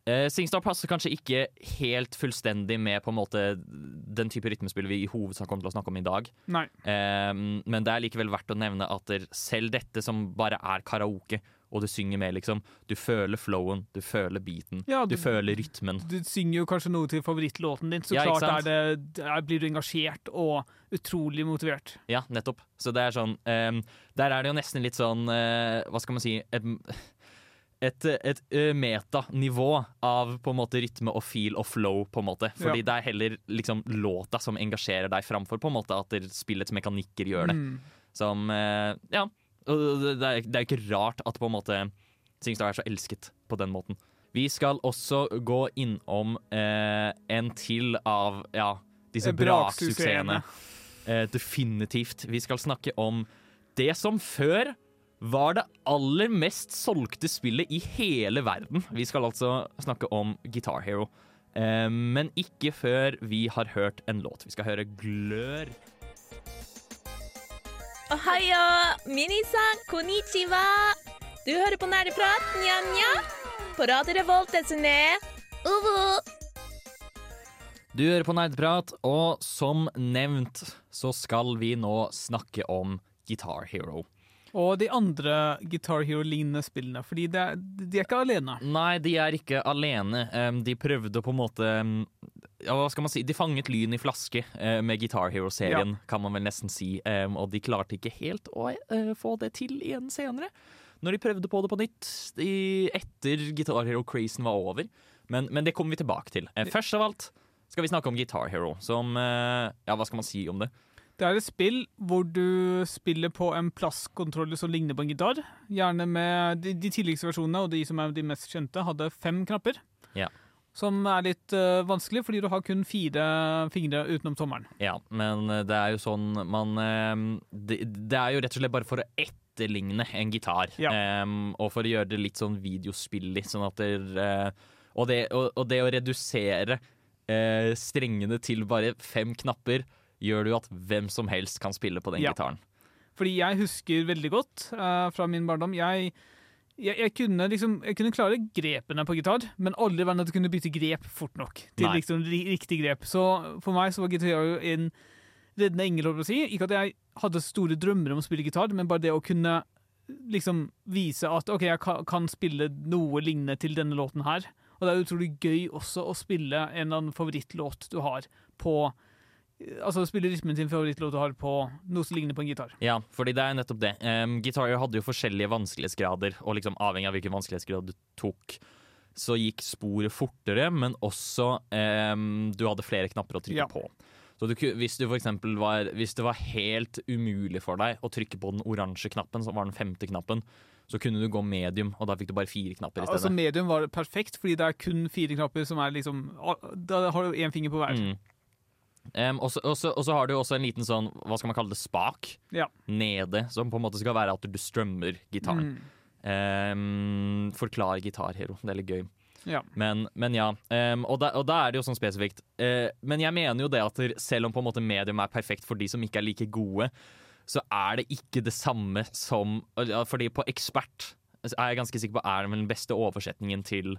Uh, Singstar passer kanskje ikke helt fullstendig med på en måte den type rytmespill vi i hovedsak kommer til å snakke om i dag. Eh, men det er likevel verdt å nevne at selv dette som bare er karaoke, og du synger med, liksom Du føler flowen, du føler beaten, Ja, du du- føler rytmen. Du synger jo kanskje noe til favorittlåten din, så Ja, klart er det, er, blir du engasjert og utrolig motivert. Ja, nettopp. Så det er sånn um, Der er det jo nesten litt sånn uh, Hva skal man si Et, et, et eh, metanivå av på en måte rytme og feel og flow, på en måte. Fordi Ja. det er heller liksom låta som engasjerer deg, framfor på en måte at spillets mekanikker gjør det. Mm. Som eh, Ja. Det er, det er ikke rart at på en måte Singstar er så elsket på den måten. Vi skal også gå innom eh, en til av ja, disse Eh, braksuksessene. Eh, definitivt. Vi skal snakke om det som før var det aller mest solgte spillet i hele verden. Vi skal altså snakke om Guitar Hero. Eh, men ikke før vi har hørt en låt. Vi skal høre Glør. Ohayo, minisan, konnichiwa. Du hører på Nerdeprat, nja-nja. På Radio Revolt, desune. Uvu. Du hører på Nerdeprat, og som nevnt så skal vi nå snakke om Guitar Hero. Og de andre Guitar Hero-lignende spillene, fordi de er, de er ikke alene. Nei, de er ikke alene. De prøvde på en måte ja, hva skal man si? De fanget lyn i flaske eh, med Guitar Hero-serien, kan man vel nesten si. Og de klarte ikke helt å eh, få det til igjen senere. Når de prøvde på det på nytt etter Guitar Hero-crazen var over. Men, men det kommer vi tilbake til. Eh, først av alt skal vi snakke om Guitar Hero, som Ja, hva skal man si om det? Det er et spill hvor du spiller på en plasskontroller som ligner på en gitar. Gjerne med de, de tidligste versjonene, og de som er de mest kjente, hadde fem knapper. Ja. Som er litt uh, vanskelig, fordi du har kun fire fingre utenom tommelen. Ja, men eh, det er jo sånn man eh, det, det er jo rett og slett bare for å etterligne en gitar. Em, og for å gjøre det litt sånn videospillig. Sånn at det, uh, og, det, og, og det å redusere uh, strengene til bare fem knapper, gjør det jo at hvem som helst kan spille på den Ja. gitaren. Fordi jeg husker veldig godt uh, fra min barndom Jeg jeg, jeg, kunne liksom, jeg kunne klare grepene på gitar, men aldri være at jeg kunne bytte grep fort nok til liksom riktig grep. Så for meg så var gitar jo en reddende engel, å si. Ikke at jeg hadde store drømmer om å spille gitar, men bare det å kunne liksom vise at OK, jeg kan, kan spille noe lignende til denne låten her. Og det er utrolig gøy også å spille en eller annen favorittlåt du har på Altså spille rytmen sin favorittlåt du har på noe som ligner på en gitar. Ja, fordi det er nettopp det. Um, gitarer hadde jo forskjellige vanskelighetsgrader, og liksom avhengig av hvilken vanskelighetsgrad du tok, så gikk sporet fortere, men også um, du hadde flere knapper å trykke Ja. på. Så du, hvis, du var, hvis det var helt umulig for deg å trykke på den oransje knappen, som var den femte knappen, så kunne du gå medium, og da fikk du bare fire knapper i stedet. Altså. Medium var perfekt, fordi det er kun fire knapper som er liksom Da har du én finger på hver. Mm. Um, og så- har du også en liten sånn, hva skal man kalle det, spak Ja. nede, som på en måte skal være at du strømmer gitaren. Um, forklar gitarhero, det er litt gøy. Ja. Men, men ja, um, og, da, og da er det jo sånn spesifikt. Uh, men jeg mener jo det at selv om på en måte medium er perfekt for de som ikke er like gode, så er det ikke det samme som Fordi på ekspert er jeg ganske sikker på er den beste oversetningen til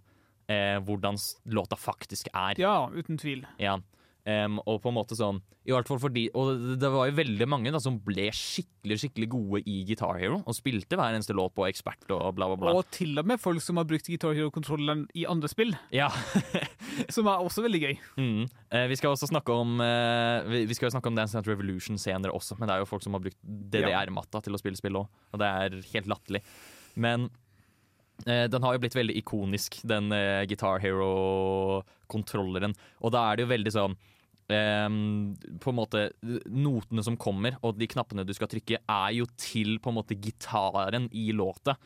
uh, hvordan låta faktisk er. Ja, uten tvil. Ja. Em, og på en måte sånn I hvert fall fordi Og det- var jo veldig mange da som ble skikkelig skikkelig gode i Guitar Hero og spilte hver eneste låt på ekspert og bla, bla, bla. Og til og med folk som har brukt Guitar Hero-kontrolleren i andre spill, Ja. som er også veldig gøy. Mm. Uh, vi skal også snakke om uh, vi, skal jo snakke om Dance Dance Revolution senere også, men det er jo folk som har brukt DDR-matta til å spille spill òg, og det er helt latterlig. Men eh, den har jo blitt veldig ikonisk, den eh, Guitar Hero-kontrolleren. Og da er det jo veldig sånn på en måte Notene som kommer, og de knappene du skal trykke, er jo til på en måte gitaren i låta.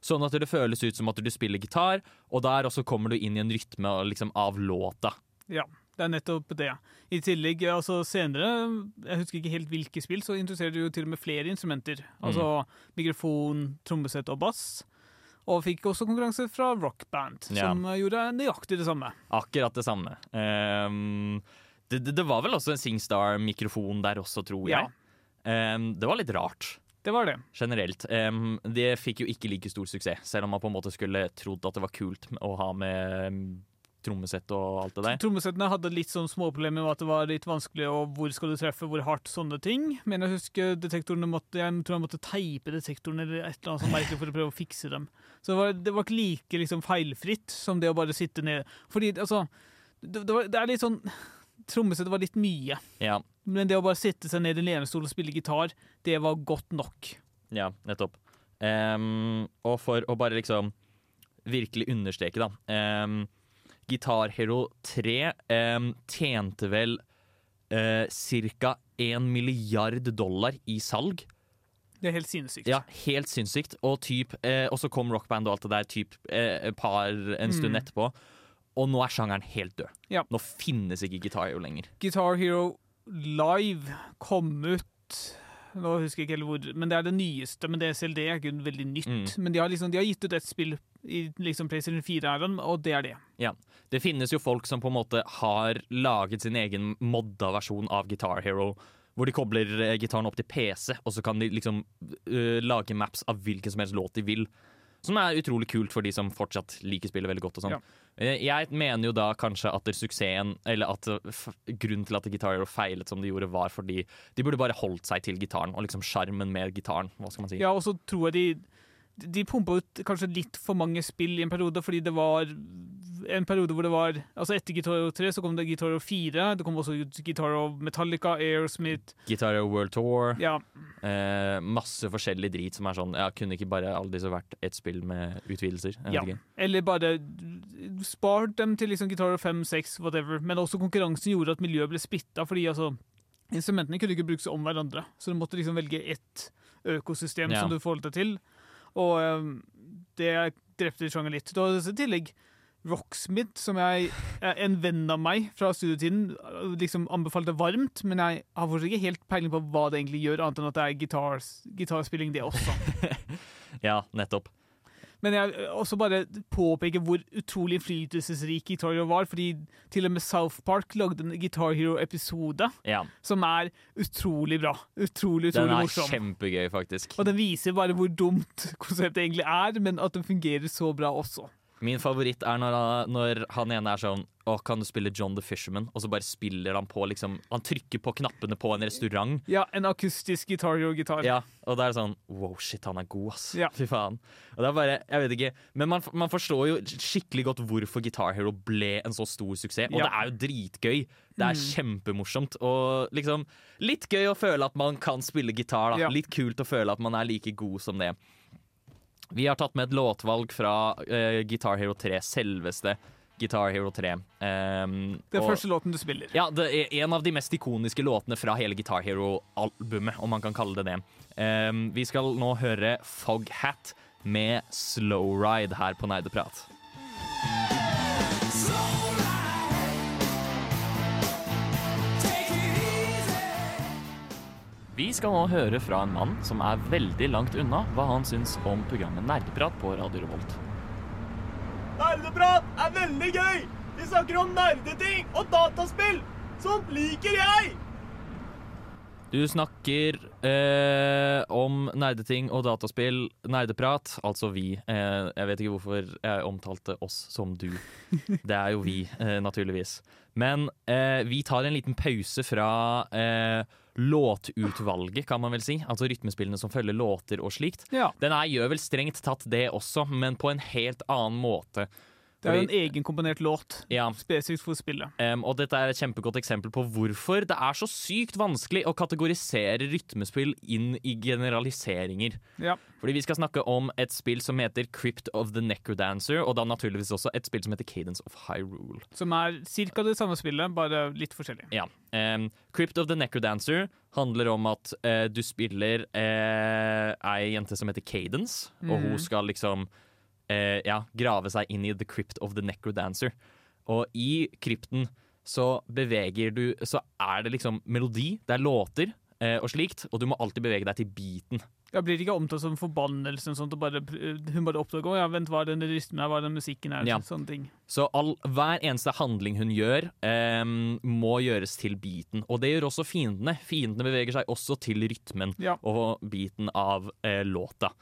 Sånn at det føles ut som at du spiller gitar, og der også kommer du inn i en rytme liksom, av låta. Ja, det er nettopp det. I tillegg, altså senere, jeg husker ikke helt hvilke spill, så interesserer du jo til og med flere instrumenter. Altså mikrofon, trommesett og bass. Og fikk også konkurranse fra Rock Band, Ja. som gjorde nøyaktig det samme. Akkurat det samme. Ehm, det, det, det var vel også en SingStar-mikrofon der også, tror jeg. Ehm, det var litt rart. Det var det. Generelt. Um, det fikk jo ikke like stor suksess, selv om man på en måte skulle trodd at det var kult å ha med um, trommesett og alt det der. Trommesettene hadde litt sånn småproblemer med at det var litt vanskelig, og hvor skal du treffe, hvor hardt, sånne ting. Men jeg husker detektorene måtte, jeg tror jeg måtte teipe detektorene eller et eller annet sånt merkelig for å prøve å fikse dem. Så det var, det var ikke like liksom, feilfritt som det å bare sitte ned. Fordi, altså, det, det, var, det er litt sånn Trommesettet var litt mye. Ja, Men det å bare sitte seg ned i en lenestol og spille gitar, det var godt nok. ja nettopp. Um, og for å bare liksom virkelig understreke, da. Um, Guitar Hero 3 um, tjente vel uh, ca. 1 milliard dollar i salg. Det er helt sinnssykt. Ja, helt sinnssykt. Og, typ, uh, så kom rockband og alt det der typ, uh, par en stund Mm. etterpå. Og nå er sjangeren helt død. Ja. Nå finnes ikke Guitar Hero lenger. Guitar Hero Live kom ut Nå husker jeg ikke helt hvor, men det er det nyeste. Men det er ikke veldig nytt. Mm. Men de har, liksom, de har gitt ut et spill i liksom PlayStation 4-æraen, og det er det. Ja. Det finnes jo folk som på en måte har laget sin egen modda versjon av Guitar Hero. Hvor de kobler eh, gitaren opp til PC, og så kan de liksom uh, lage maps av hvilken som helst låt de vil. Som er utrolig kult for de som fortsatt liker spillet veldig godt. og sånn. Ja. Eh, Jeg mener jo da kanskje at suksessen, eller at eh, grunnen til at Guitar Hero feilet som de gjorde, var fordi de burde bare holdt seg til gitaren, og liksom sjarmen med gitaren. Hva skal man si? Ja, og så tror jeg de de pumpa ut kanskje litt for mange spill i en periode, fordi det var en periode hvor det var Altså etter Guitar Hero 3 så kom det Guitar Hero 4, det kom også Gitaro Metallica, Aerosmith Guitar Hero World Tour. Ja. Eh, masse forskjellig drit som er sånn Ja, kunne ikke bare alle disse vært ett spill med utvidelser? Ja. ikke. Eller bare spart dem til liksom Guitar Hero 5, 6, whatever. Men også konkurransen gjorde at miljøet ble splitta, fordi altså Instrumentene kunne ikke brukes om hverandre, så du måtte liksom velge ett økosystem Ja. som du forholdt deg til. Og eh, det drepte sjangeren litt. Du har i tillegg Rocksmith, som jeg en venn av meg fra studietiden liksom anbefalte varmt, men jeg har fortsatt ikke helt peiling på hva det egentlig gjør, annet enn at det er gitars, gitarspilling, det også. Ja, nettopp. Men jeg vil også bare påpeke hvor utrolig innflytelsesrik Guitar Hero var, fordi til og med South Park lagde en Guitar Hero-episode Ja. som er utrolig bra. Utrolig, utrolig Den utrolig er morsom. kjempegøy, faktisk. Og den viser bare hvor dumt konseptet egentlig er, men at den fungerer så bra også. Min favoritt er når han, når han ene er sånn Å, kan du spille John the Fisherman? Og så bare spiller han på liksom Han trykker på knappene på en restaurant. Ja, en akustisk Guitar Hero-gitar. Ja, og da er det sånn Wow, shit, han er god, ass. Ja. Fy faen. Og det er bare, jeg vet ikke Men man, man forstår jo skikkelig godt hvorfor Guitar Hero ble en så stor suksess. Og Ja. det er jo dritgøy. Det er Mm. kjempemorsomt. Og liksom Litt gøy å føle at man kan spille gitar. da Ja. Litt kult å føle at man er like god som det. Vi har tatt med et låtvalg fra uh, Guitar Hero 3, selveste Guitar Hero 3. Um, Det er og- første låten du spiller. ja, det er en av de mest ikoniske låtene fra hele Guitar Hero-albumet, om man kan kalle det det. Um, vi skal nå høre Foghat med Slow Ride her på Nerdeprat. Vi skal nå høre fra en mann som er veldig langt unna hva han syns om programmet Nerdeprat på Radio Revolt. Nerdeprat er veldig gøy! Vi snakker om nerdeting og dataspill! Sånt liker jeg! Du snakker eh, om nerdeting og dataspill, nerdeprat, altså vi. Eh, jeg vet ikke hvorfor jeg omtalte oss som du. Det er jo vi, eh, naturligvis. Men eh, vi tar en liten pause fra eh, låtutvalget, kan man vel si. Altså rytmespillene som følger låter og slikt. Ja. Den her gjør vel strengt tatt det også, men på en helt annen måte. Det er jo en egenkomponert låt ja. spesifikt for spillet. Um, og dette er et kjempegodt eksempel på hvorfor det er så sykt vanskelig å kategorisere rytmespill inn i generaliseringer. Ja. Fordi vi skal snakke om et spill som heter Crypt of the Necrodancer, og da naturligvis også et spill som heter Cadence of Hyrule. Som er ca. det samme spillet, bare litt forskjellig. Ja. Um, Crypt of the Necrodancer handler om at uh, du spiller uh, ei jente som heter Cadence, og Mhm. hun skal liksom eh, ja, grave seg inn i The Crypt of the Necrodancer. Og i krypten så beveger du Så er det liksom melodi, det er låter eh, og slikt, og du må alltid bevege deg til beaten. Ja, blir ikke omtalt som forbannelse, sånt, og bare, hun bare oppdager ja, vent, hva er den rytmen her, hva er den musikken her, Ja. sånne ting. Så all, hver eneste handling hun gjør, eh, må gjøres til beaten. Og det gjør også fiendene. Fiendene beveger seg også til rytmen Ja. og beaten av eh, låta.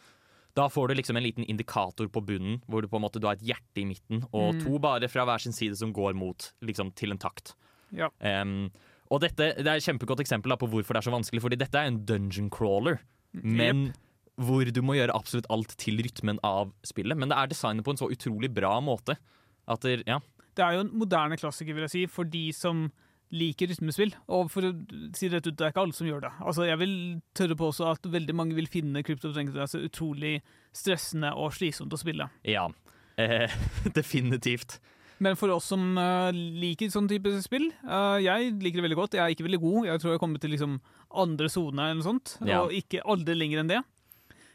Da får du liksom en liten indikator på bunnen, hvor du på en måte du har et hjerte i midten, og Mm. to bare fra hver sin side som går mot, liksom til en takt. Ja. Um, og dette det er et kjempegodt eksempel da, på hvorfor det er så vanskelig, fordi dette er en dungeon crawler, men hvor du må gjøre absolutt alt til rytmen av spillet. Men det er designet på en så utrolig bra måte at ja. Det er jo en moderne klassiker, vil jeg si, for de som liker rytmespill. Og for å si rett ut, det er ikke alle som gjør det. Altså, Jeg vil tørre på også at veldig mange vil finne Crypto altså, utrolig stressende og slitsomt å spille. Ja, eh, definitivt. Men for oss som uh, liker sånn type spill uh, Jeg liker det veldig godt. Jeg er ikke veldig god. Jeg tror jeg kommer til liksom andre sone eller noe sånt. Ja. Og ikke aldri lenger enn det.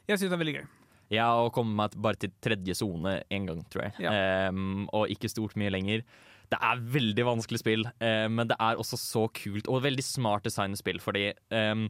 Jeg syns det er veldig gøy. Ja, å komme meg bare til tredje sone én gang, tror jeg. Em, og ikke stort mye lenger. Det er veldig vanskelig spill, eh, men det er også så kult og veldig smart designet spill. Fordi eh,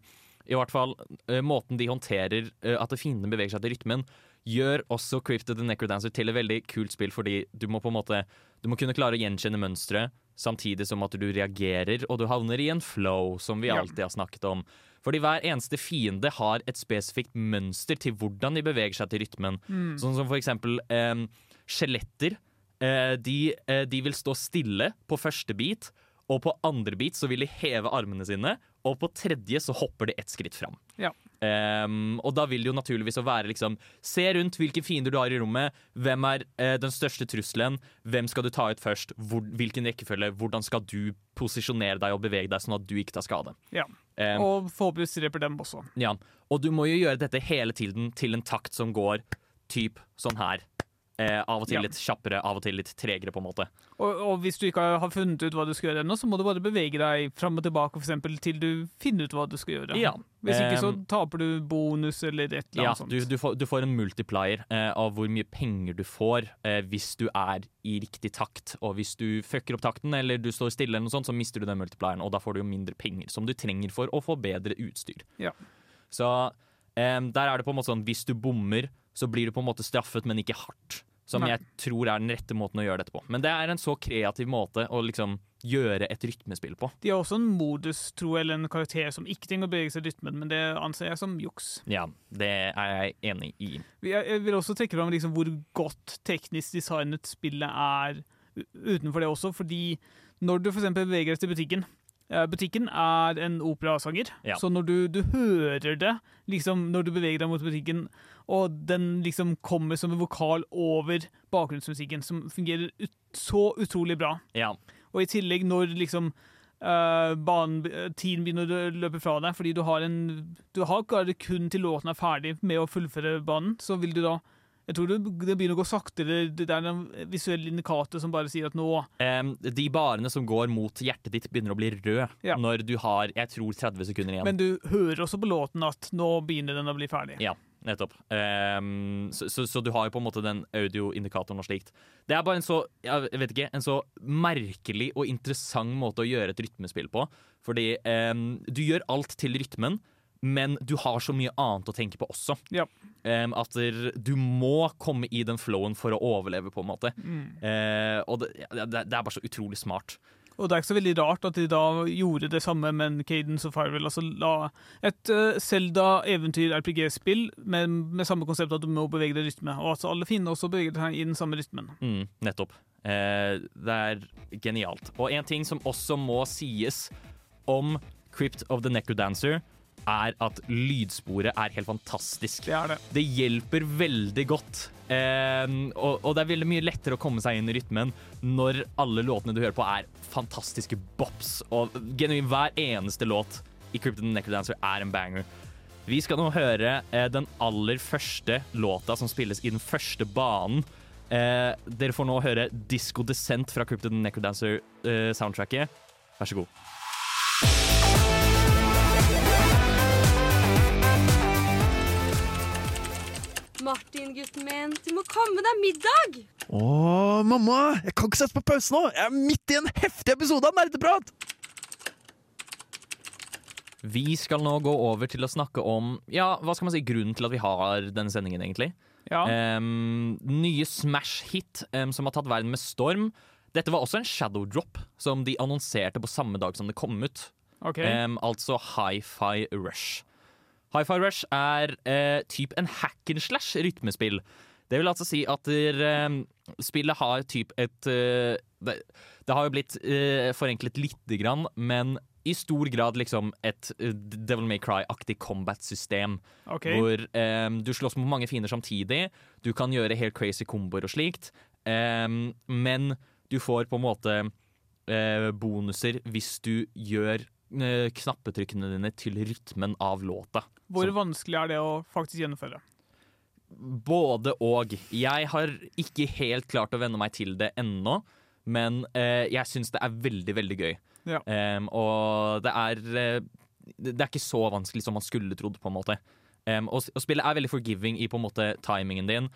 i hvert fall eh, måten de håndterer eh, at fiendene beveger seg til rytmen, gjør også Crypt of the Necrodancer til et veldig kult spill, fordi du må på en måte Du må kunne klare å gjenkjenne mønstre, samtidig som at du reagerer, og du havner i en flow, som vi alltid har snakket om. Fordi hver eneste fiende har et spesifikt mønster til hvordan de beveger seg til rytmen. Mm. Sånn som for eksempel eh, skjeletter. Eh, de, eh, de vil stå stille på første bit, og på andre bit så vil de heve armene sine, og på tredje så hopper de ett skritt fram. Ja. Um, og da vil det jo naturligvis å være liksom Se rundt hvilke fiender du har i rommet. Hvem er eh, den største trusselen? Hvem skal du ta ut først? Hvor, hvilken rekkefølge? Hvordan skal du posisjonere deg og bevege deg sånn at du ikke tar skade? Ja. Um, Og forhåpentligvis dreper dem også. ja, og du må jo gjøre dette hele tiden til en takt som går typ sånn her. Eh, av og til Ja. litt kjappere, av og til litt tregere, på en måte. Og, og hvis du ikke har- funnet ut hva du skal gjøre ennå, så må du bare bevege deg fram og tilbake for eksempel, til du finner ut hva du skal gjøre. Ja. Hvis ikke så Um, taper du bonus eller et eller Ja, annet sånt. du, du, får, du får en multiplier eh, av hvor mye penger du får eh, hvis du er i riktig takt. Og hvis du fucker opp takten eller du står stille, eller noe sånt, så mister du den multiplieren, og da får du jo mindre penger som du trenger for å få bedre utstyr. Ja. Så eh, der er det på en måte sånn hvis du bommer, så blir du på en måte straffet, men ikke hardt. Som Nei. jeg tror er den rette måten å gjøre dette på. Men det er en så kreativ måte å liksom gjøre et rytmespill på. De har også en modus, tror jeg, eller en karakter som ikke trenger å bevege seg i rytmen, men det anser jeg som juks. Ja, det er jeg enig i. Jeg vil også trekke fram liksom hvor godt teknisk designet spillet er utenfor det også, fordi når du f.eks. beveger deg til butikken Butikken er en operasanger, Ja. så når du, du hører det liksom når du beveger deg mot butikken, og den liksom kommer som en vokal over bakgrunnsmusikken, som fungerer ut, så utrolig bra. Ja. Og i tillegg når liksom eh, banen, eh, tiden begynner å løpe fra deg, fordi du har en Du har kun til låten er ferdig med å fullføre banen, så vil du da Jeg tror det, det begynner å gå saktere. Det er en visuell indikator som bare sier at nå um, de barene som går mot hjertet ditt, begynner å bli røde Ja. når du har jeg tror 30 sekunder igjen. Men du hører også på låten at nå begynner den å bli ferdig. Ja, nettopp. Um, så, så, så du har jo på en måte den audioindikatoren og slikt. Det er bare en så jeg vet ikke, en så merkelig og interessant måte å gjøre et rytmespill på. Fordi um, du gjør alt til rytmen, men du har så mye annet å tenke på også. Em, at der, du må komme i den flowen for å overleve, på en måte. Mm. Uh, og det, det, det er bare så utrolig smart. Og det er ikke så veldig rart at de da gjorde det samme med en Cadence og Firewell. Altså la et uh, Zelda-eventyr-RPG-spill med, med samme konsept at du må bevege deg i rytme. Og at alle finner også beveger seg i den samme rytmen. Mm, nettopp. Uh, det er genialt. Og en ting som også må sies om Crypt of the Necrodancer, er at lydsporet er helt fantastisk. Det det. Det hjelper veldig godt. Eh, og, og det er veldig mye lettere å komme seg inn i rytmen når alle låtene du hører på, er fantastiske bops. Og genuin hver eneste låt i Crypto Necrodancer er en banger. Vi skal nå høre eh, den aller første låta som spilles i den første banen. Eh, dere får nå høre Disco Descent fra Crypto Necrodancer-soundtracket. Vær så god. Martin, gutten min, du må komme deg middag! Å, mamma! Jeg kan ikke sette på pause nå! Jeg er midt i en heftig episode av Nerdeprat! Vi skal nå gå over til å snakke om Ja, hva skal man si, grunnen til at vi har denne sendingen, egentlig. Ja. Um, nye Smash-hit um, som har tatt verden med storm. Dette var også en shadow drop som de annonserte på samme dag som det kom ut. Ok. Um, altså Hi-Fi Rush. Hi-Fi Rush er eh, typ en hack and slash rytmespill. Det vil altså si at der, eh, spillet har typ et eh, det, det har jo blitt eh, forenklet lite grann, men i stor grad liksom et eh, Devil May Cry-aktig combat-system. Okay. Hvor em, du slåss mot mange fiender samtidig. Du kan gjøre helt crazy komboer og slikt. Men du får på en måte eh, bonuser hvis du gjør eh, knappetrykkene dine til rytmen av låta. Hvor vanskelig er det å faktisk gjennomføre? Både og. Jeg har ikke helt klart å venne meg til det ennå, men eh, jeg syns det er veldig, veldig gøy. Ja. Um, og det er eh, Det er ikke så vanskelig som man skulle trodd, på en måte. Um, og, og spillet er veldig forgiving i på en måte timingen din,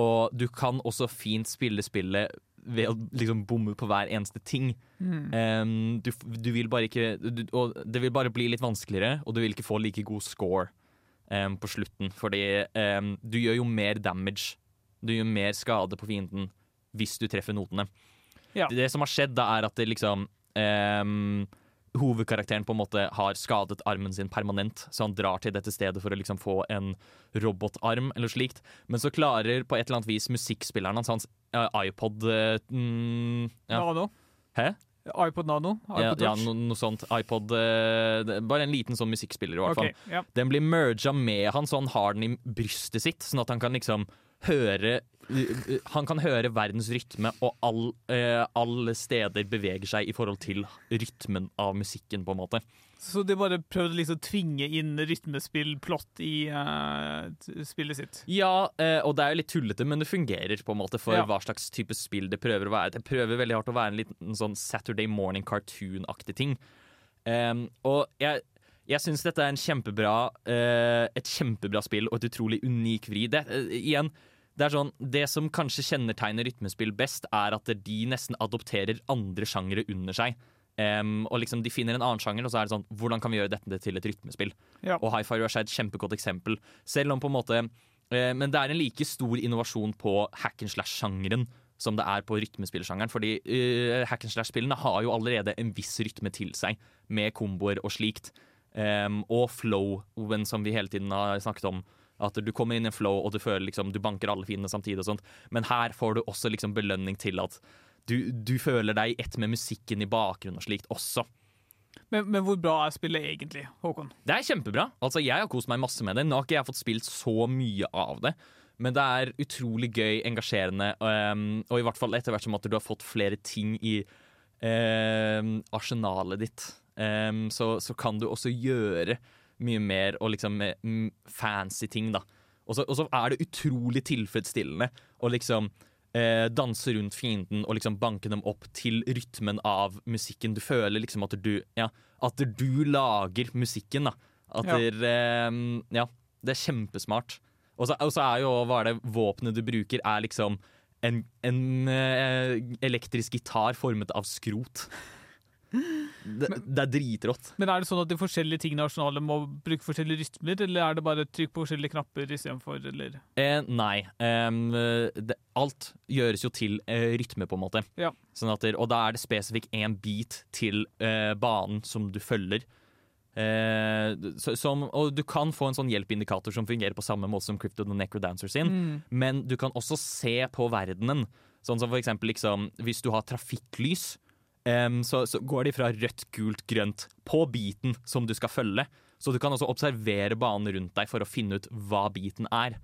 og du kan også fint spille spillet ved å liksom bomme på hver eneste ting. Mm. Um, du, du vil bare ikke du, Og det vil bare bli litt vanskeligere, og du vil ikke få like god score um, på slutten. Fordi um, du gjør jo mer damage. Du gjør mer skade på fienden hvis du treffer notene. Ja. Det, det som har skjedd, da er at det liksom em, Hovedkarakteren på en måte har skadet armen sin permanent, så han drar til dette stedet for å liksom få en robotarm eller slikt. Men så klarer på et eller annet vis musikkspilleren hans, hans eh, iPod eh, mm, ja. Nano? Hæ? iPod Nano? iPod ja Touch? no, noe sånt. iPod eh, Bare en liten sånn musikkspiller, i hvert fall. fall. ja. Den blir merga med han, så han har den i brystet sitt, sånn at han kan liksom høre uh, Han kan høre verdens rytme, og all, eh, alle steder beveger seg i forhold til rytmen av musikken, på en måte. Så de bare prøvde liksom å tvinge inn rytmespill-plott i eh, spillet sitt? Ja, eh, og det er jo litt tullete, men det fungerer på en måte for Ja. hva slags type spill det prøver å være. Det prøver veldig hardt å være en liten sånn Saturday morning cartoon-aktig ting. Em, og jeg, jeg syns dette er en kjempebra, uh, et kjempebra spill og et utrolig unik vri. Det, uh, igjen, det er sånn, det som kanskje kjennetegner rytmespill best, er at de nesten adopterer andre sjangere under seg. Um, og liksom De finner en annen sjanger, og så er det sånn Hvordan kan vi gjøre dette til et rytmespill? Ja. Og Hi-Fi Rush er et kjempegodt eksempel. Selv om på en måte uh, men det er en like stor innovasjon på hack and slash-sjangeren som det er på rytmespillsjangeren. Fordi uh, hack and slash-spillene har jo allerede en viss rytme til seg, med komboer og slikt. Em, og flowen, som vi hele tiden har snakket om. At du kommer inn i en flow, og du føler liksom du banker alle fiendene samtidig. og sånt. Men her får du også liksom belønning til at du, du føler deg i ett med musikken i bakgrunnen og slikt også. Men, men hvor bra er spillet egentlig, Håkon? Det er kjempebra. Altså, Jeg har kost meg masse med det. Nå har ikke jeg fått spilt så mye av det. Men det er utrolig gøy, engasjerende, um, og i hvert fall etter hvert som at du har fått flere ting i um, arsenalet ditt, um, så, så kan du også gjøre mye mer og liksom mm, fancy ting, da. Og så, er det utrolig tilfredsstillende å liksom eh, danse rundt fienden og liksom banke dem opp til rytmen av musikken. Du føler liksom at du Ja, at du lager musikken, da. At Ja. der, eh, ja, det er kjempesmart. Og så er jo hva er det våpenet du bruker, er liksom en, en eh, elektrisk gitar formet av skrot. Det, det er dritrått. Men er det sånn at de forskjellige tingene i arsenalet må bruke forskjellige rytmer, eller er det bare trykk på forskjellige knapper istedenfor, eller Eh, nei. Em, det, alt gjøres jo til eh, rytme, på en måte. Ja. Sånn det- og da er det spesifikt én bit til eh, banen som du følger. Eh, som, og du kan få en sånn hjelpeindikator som fungerer på samme måte som Crypto the Necrodancer sin, Mm. men du kan også se på verdenen. Sånn som for eksempel liksom, hvis du har trafikklys, em, så, så går de fra rødt, gult, grønt på biten som du skal følge. Så du kan også observere banen rundt deg for å finne ut hva biten er.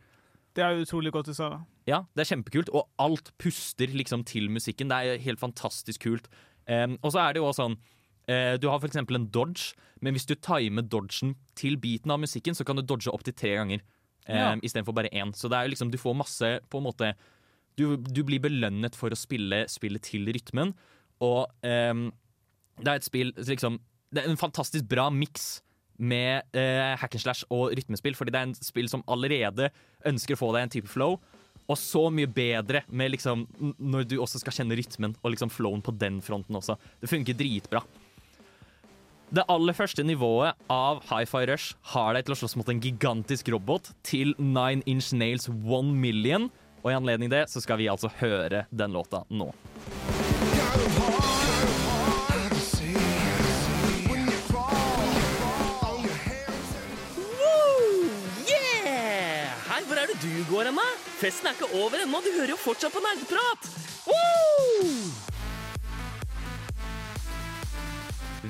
Det er utrolig godt du sa. Ja, det er kjempekult, og alt puster liksom til musikken. Det er helt fantastisk kult. Um, og så er det jo også sånn eh, Du har eksempel en dodge, men hvis du timer dodgen til beaten av musikken, så kan du dodge opptil tre ganger Ja. um, istedenfor bare én. Så det er jo liksom, du får masse på en måte Du, du blir belønnet for å spille spillet til rytmen, og um, det er et spill liksom Det er en fantastisk bra miks med eh, hack and slash og rytmespill, fordi det er en spill som allerede ønsker å få deg en type flow, og så mye bedre med liksom når du også skal kjenne rytmen og liksom flowen på den fronten også. Det funker dritbra. Det aller første nivået av Hi-Fi Rush har deg til å slåss mot en gigantisk robot til Nine Inch Nails One Million. Og i anledning det så skal vi altså høre den låta nå. Du går hen. Festen er ikke over ennå, du hører jo fortsatt på nerdeprat! Woo!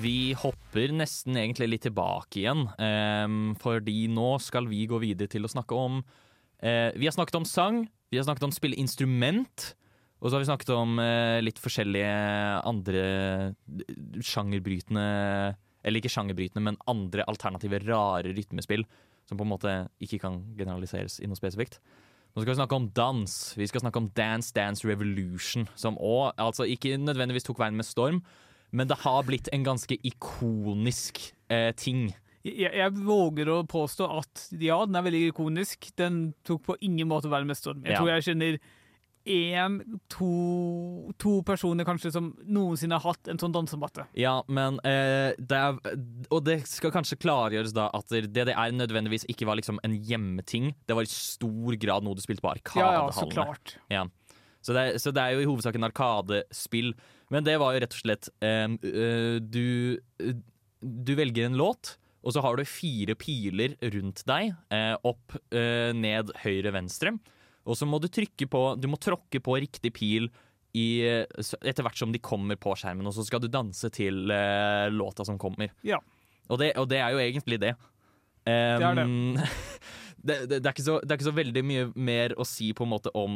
Vi hopper nesten egentlig litt tilbake igjen, um, fordi nå skal vi gå videre til å snakke om uh, Vi har snakket om sang, vi har snakket om spille instrument, og så har vi snakket om eh, litt forskjellige andre sjangerbrytende Eller ikke sjangerbrytende, men andre alternative, rare rytmespill som på en måte ikke kan generaliseres i noe spesifikt. Nå skal vi snakke om dans. Vi skal snakke om Dance Dance Revolution, som òg altså ikke nødvendigvis tok veien med storm, men det har blitt en ganske ikonisk eh, ting. Jeg, jeg våger å påstå at ja, den er veldig ikonisk. Den tok på ingen måte være med storm. Jeg Ja. tror jeg kjenner én, to, to personer kanskje som noensinne har hatt en sånn dansematte. Ja, men eh, det er, Og det skal kanskje klargjøres da at DDR nødvendigvis ikke var liksom en hjemmeting. Det var i stor grad noe du spilte på Ja, ja, så klart. Ja. Så, det, er- så det er jo i hovedsak en arkadespill. Men det var jo rett og slett eh, du, du velger en låt, og så har du fire piler rundt deg. eh, opp, eh, ned, høyre, venstre. Og så må du trykke på Du må tråkke på riktig pil i, etter hvert som de kommer på skjermen, og så skal du danse til uh, låta som kommer. Ja. Og det, og det er jo egentlig det. Um, det. er det, det, det, er ikke så, det er ikke så veldig mye mer å si på en måte om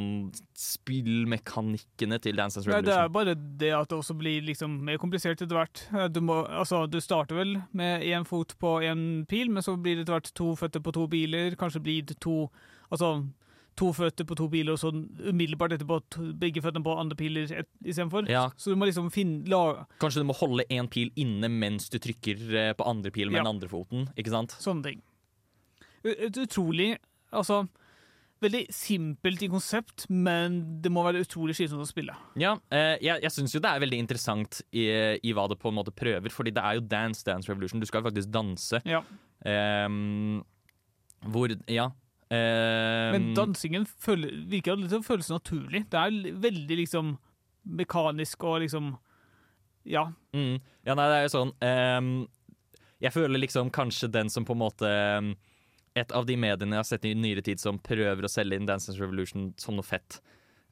spillmekanikkene til Dance Dance Nei, det er bare det at det også blir liksom mer komplisert etter hvert. Eh, Du, må, altså, du starter vel med én fot på én pil, men så blir det etter hvert to føtter på to biler. Kanskje blir det to Altså to føtter på to piler, og så umiddelbart etterpå to, begge føttene på andre piler istedenfor. Ja. Så du må liksom finne la, Kanskje du må holde én pil inne mens du trykker eh, på andre pil med Ja. den andre foten. Ikke sant? Sånne ting. Et utrolig Altså veldig simpelt i konsept, men det må være utrolig slitsomt å spille. Ja, eh, jeg, jeg syns jo det er veldig interessant i, i hva det på en måte prøver, fordi det er jo Dance Dance Revolution. Du skal jo faktisk danse. Ja. Um, hvor Ja. Men dansingen føler, virker som føles naturlig. Det er veldig liksom mekanisk og liksom Ja. Mm. Ja, nei, det er jo sånn um, Jeg føler liksom kanskje den som på en måte ehm, Et av de mediene jeg har sett i nyere tid som prøver å selge inn Dance Dance Revolution som noe fett,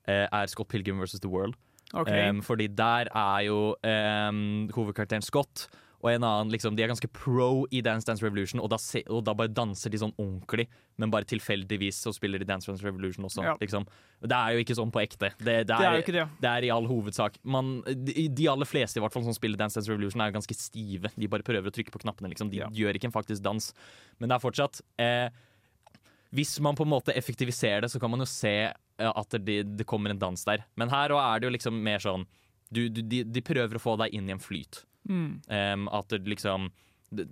eh, er Scott Pilgrim vs. The World. Okay. Um, fordi der er jo um, hovedkarakteren Scott og en annen liksom, De er ganske pro i Dance Dance Revolution, og da, se, og da bare danser de sånn ordentlig, men bare tilfeldigvis så spiller de Dance Dance Revolution også. Ja. Liksom. Det er jo ikke sånn på ekte. Det, det, Det er jo ikke det. det er i all hovedsak man, de, de aller fleste i hvert fall som spiller Dance Dance Revolution, er ganske stive. De bare prøver å trykke på knappene. Liksom. De gjør ikke en faktisk dans. Men det er fortsatt eh, Hvis man på en måte effektiviserer det, så kan man jo se eh, at det, det kommer en dans der. Men her er det jo liksom mer sånn du, du, de, de prøver å få deg inn i en flyt. Mm. Um, at det liksom det,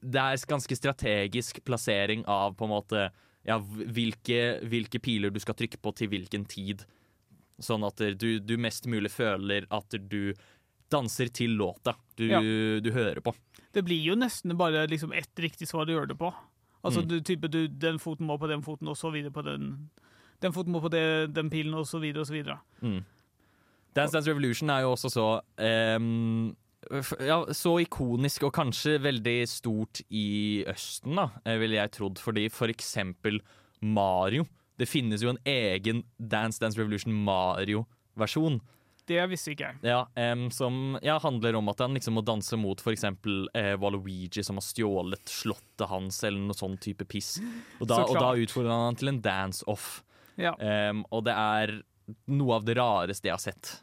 det er ganske strategisk plassering av på en måte ja, hvilke, hvilke piler du skal trykke på til hvilken tid. Sånn at du, du mest mulig føler at du danser til låta du, Ja. du hører på. Det blir jo nesten bare liksom ett riktig svar du gjør det på. Altså Mm. du, type, du, Den foten må på den foten, og så videre på den. Den foten må på det, den pilen, og så videre og så videre. Mm. Dance Dance Revolution er jo også så f- ja, Så ikonisk og kanskje veldig stort i Østen, da, eh, ville jeg trodd. Fordi for eksempel Mario. Det finnes jo en egen Dance Dance Revolution Mario-versjon. Det visste ikke jeg. Ja, um, som ja, handler om at han liksom må danse mot f.eks. Eh, Waluigi, som har stjålet slottet hans, eller noe sånn type piss. Og da, og da utfordrer han han til en dance-off. Ja. Um, og det er noe av det rareste jeg har sett.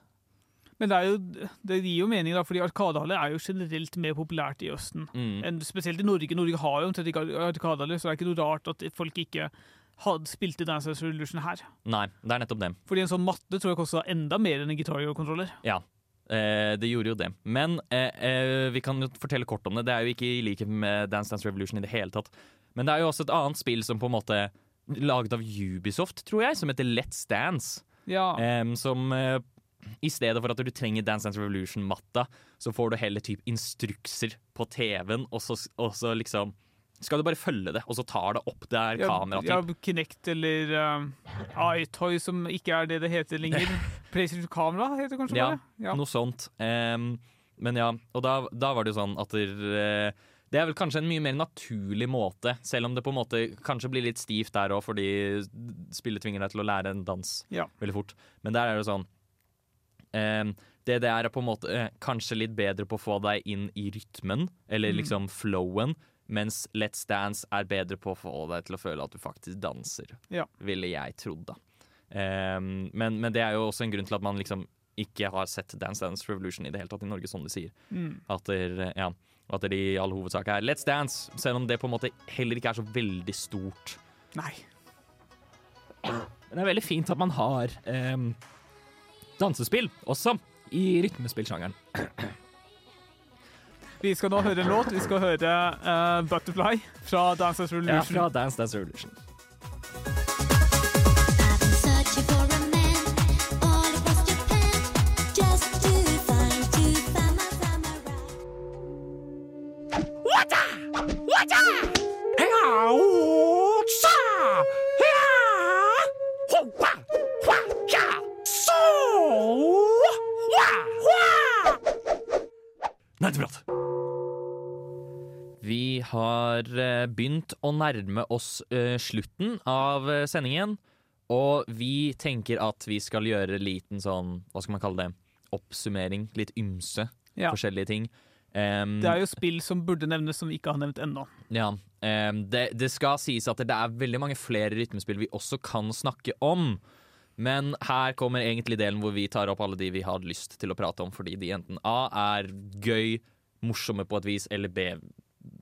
Men det, jo, det gir jo mening, da, fordi Arkadehaller er jo generelt mer populært i Østen. Mm. enn spesielt i Norge. Norge har jo omtrent ikke Arkadehaller, så det er ikke noe rart at folk ikke hadde spilte Dance Dance Revolution her. Nei, det er nettopp det. Fordi en sånn matte tror jeg kosta enda mer enn en Guitar Hero-kontroller. Ja, eh, det gjorde jo det. Men eh, eh, vi kan jo fortelle kort om det. Det er jo ikke i likhet med Dance Dance Revolution i det hele tatt. Men det er jo også et annet spill som på en måte Laget av Ubisoft, tror jeg, som heter Let's Dance. Ja. Som eh, i stedet for at du trenger Dance Dance Revolution-matta, så får du heller typ instrukser på TV-en, og så, og så liksom skal du bare følge det, og så tar det opp der Ja, kameraet ja, Kinect eller um, iToy, som ikke er det det heter lenger. PlayStation Kamera heter det kanskje Ja, bare? Ja. noe sånt. Um, men ja, og da, da var det jo sånn at der, uh, det er vel kanskje en mye mer naturlig måte, selv om det på en måte kanskje blir litt stivt der òg, fordi spillet tvinger deg til å lære en dans Ja. veldig fort. Men der er det sånn em, Det det er, på en måte eh, kanskje litt bedre på å få deg inn i rytmen, eller Mm. liksom flowen, mens Let's Dance er bedre på å få deg til å føle at du faktisk danser, Ja. ville jeg trodd, da. Em, men, men det er jo også en grunn til at man liksom ikke har sett Dance Dance Revolution i det hele tatt i Norge, som de sier. Mm. At, der, ja, at det i all hovedsak er Let's Dance, selv om det på en måte heller ikke er så veldig stort. Nei. Men det er veldig fint at man har em, dansespill også i rytmespillsjangeren. Vi skal nå høre en låt. Vi skal høre uh, 'Butterfly' fra Dance Dance Ja, Revolution. fra Dance Dance Revolution. Wata! Wata! Ja, Nerdeprat! Vi har eh, begynt å nærme oss eh, slutten av eh, sendingen. Og vi tenker at vi skal gjøre liten sånn, hva skal man kalle det, oppsummering. Litt ymse Ja. forskjellige ting. Um, Det er jo spill som burde nevnes, som vi ikke har nevnt ennå. Ja, um, det, det skal sies at det er veldig mange flere rytmespill vi også kan snakke om. Men her kommer egentlig delen hvor vi tar opp alle de vi har lyst til å prate om, fordi de enten A er gøy, morsomme på et vis, eller B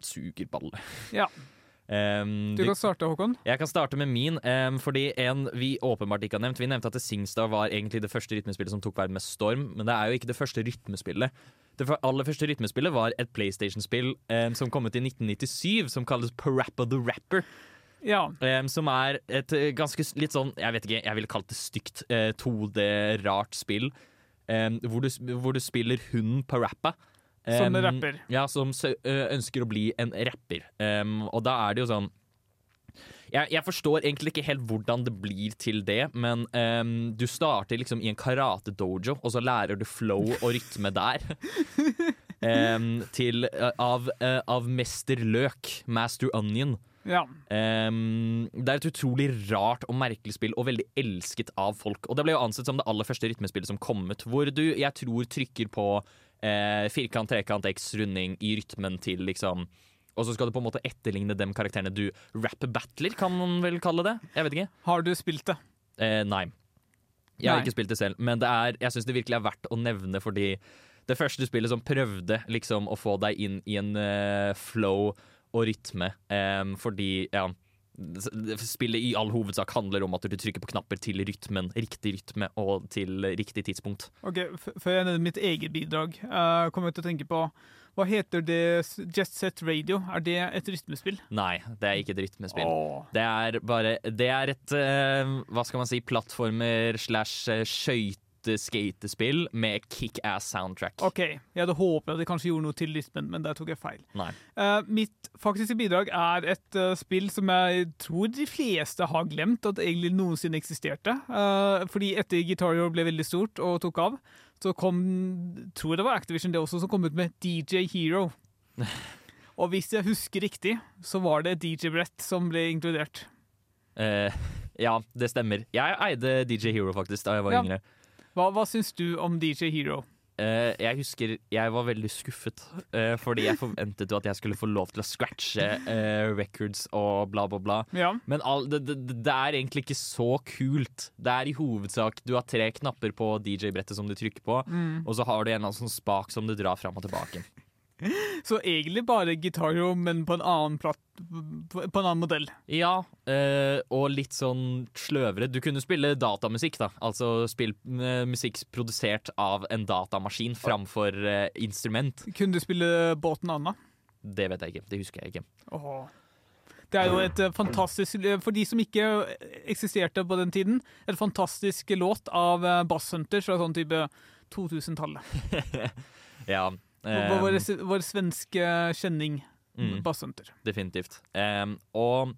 suger balle. Ja. Um, Du kan starte, Håkon. jeg kan starte med min, Um, fordi en vi åpenbart ikke har nevnt. Vi nevnte at Singstar var egentlig det første rytmespillet som tok verden med storm, men det er jo ikke det første rytmespillet. Det aller første rytmespillet var et PlayStation-spill um, som kom ut i 1997, som kalles Parappa the Rapper. Ja. Um, som er et eh, ganske litt sånn, jeg vet ikke, jeg ville kalt det stygt, Uh, 2D-rart spill. Um, hvor, du, hvor du spiller hunden Parappa. Som Em, rapper. Ja, som uh, ønsker å bli en rapper. Og da er det jo sånn jeg, jeg forstår egentlig ikke helt hvordan det blir til det, men um, du starter liksom i en karate-dojo, og så lærer du flow og rytme der. Um, til, uh, av, uh, av Mester Løk, Master Onion. Ja. Um, det er et utrolig rart og merkelig spill, og veldig elsket av folk. Og det ble jo ansett som det aller første rytmespillet som kom ut, hvor du, jeg tror, trykker på eh, firkant, trekant, x, runding i rytmen til liksom Og så skal du på en måte etterligne de karakterene du rap-battler, kan man vel kalle det? Jeg vet ikke. Har du spilt det? Eh, nei. Jeg har ikke spilt det selv, men det er, jeg syns det virkelig er verdt å nevne fordi det første spillet som prøvde liksom å få deg inn i en uh, flow og rytme, um, fordi ja Spillet i all hovedsak handler om at du trykker på knapper til rytmen, riktig rytme og til riktig tidspunkt. Ok, Før jeg nevner mitt eget bidrag, uh, kommer jeg til å tenke på Hva heter det? Jet Set Radio? Er det et rytmespill? Nei, det er ikke et rytmespill. Åh. Det er bare Det er et uh, Hva skal man si plattformer slash eh, skøyte-skatespill med kickass soundtrack. OK, jeg hadde håpet at de kanskje gjorde noe til rytmen, men der tok jeg feil. Eh, mitt faktiske bidrag er et uh, spill som jeg tror de fleste har glemt at egentlig noensinne eksisterte. Uh, fordi etter Guitar Hero ble veldig stort og tok av, så kom tror jeg det var Activision det også, som kom ut med DJ Hero. og hvis jeg husker riktig, så var det DJ-brett som ble inkludert. Uh, ja, det stemmer. Jeg eide DJ Hero faktisk da jeg var Ja. yngre. Hva, hva syns du om DJ Hero? Uh, jeg husker jeg var veldig skuffet, uh, fordi jeg forventet jo at jeg skulle få lov til å scratche uh, records og bla, bla, bla. Ja. Men all, det, det, det er egentlig ikke så kult. Det er i hovedsak Du har tre knapper på DJ-brettet som du trykker på, Mm. og så har du en eller annen sånn spak som du drar fram og tilbake. Så egentlig bare Guitar Hero, men på en annen, platt, på en annen modell. Ja, eh, og litt sånn sløvere. Du kunne spille datamusikk, da. Altså spill eh, musikk produsert av en datamaskin framfor eh, instrument. Kunne du spille båten Anna? Det vet jeg ikke. Det husker jeg ikke. Åh. Det er jo et eh, fantastisk For de som ikke eksisterte på den tiden, et fantastisk låt av Basshunter Bass Hunter fra sånn type 2000-tallet. Ja. Vår, vår, eh, vår svenske kjenning, Mm. Basshunter. Definitivt. Em, og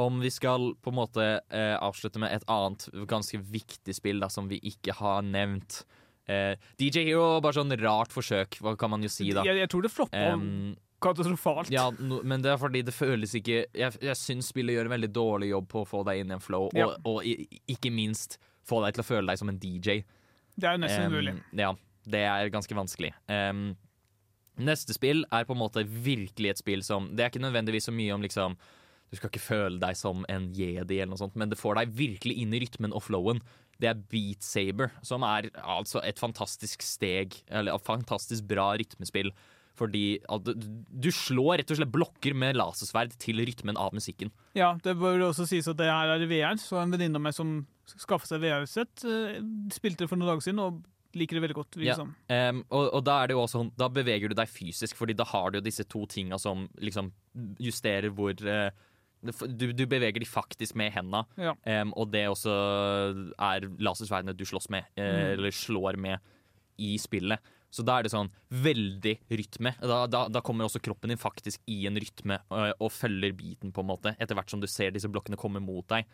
om vi skal på en måte eh, avslutte med et annet ganske viktig spill da, som vi ikke har nevnt. Eh, DJ Hero, bare sånn rart forsøk, hva kan man jo si da? Jeg, jeg tror det floppa um, katastrofalt. ja, no, men det er fordi det føles ikke Jeg, jeg syns spillet gjør en veldig dårlig jobb på å få deg inn i en flow, Ja. og, og ikke minst få deg til å føle deg som en DJ. Det er jo nesten umulig. Ja, det er ganske vanskelig. Um, neste spill er på en måte virkelig et spill som Det er ikke nødvendigvis så mye om liksom Du skal ikke føle deg som en jedi, eller noe sånt, men det får deg virkelig inn i rytmen og flowen. Det er Beat Saber, som er altså et fantastisk steg, eller et fantastisk bra rytmespill. Fordi du, slår rett og slett blokker med lasersverd til rytmen av musikken. Ja, det bør også sies at det her er VR, så en venninne av meg som skaffet seg VR-sett, eh, spilte det for noen dager siden og liker det veldig godt. Ja. Um, og, og da er det jo også sånn Da beveger du deg fysisk, Fordi da har du disse to tinga som liksom justerer hvor uh, du, du beveger de faktisk med henda, Ja. um, og det også er lasersverdene du slåss med, uh, Mm. eller slår med, i spillet. Så da er det sånn veldig rytme. Da, da, da kommer også kroppen din faktisk i en rytme eh, og følger beaten, på en måte, etter hvert som du ser disse blokkene komme mot deg.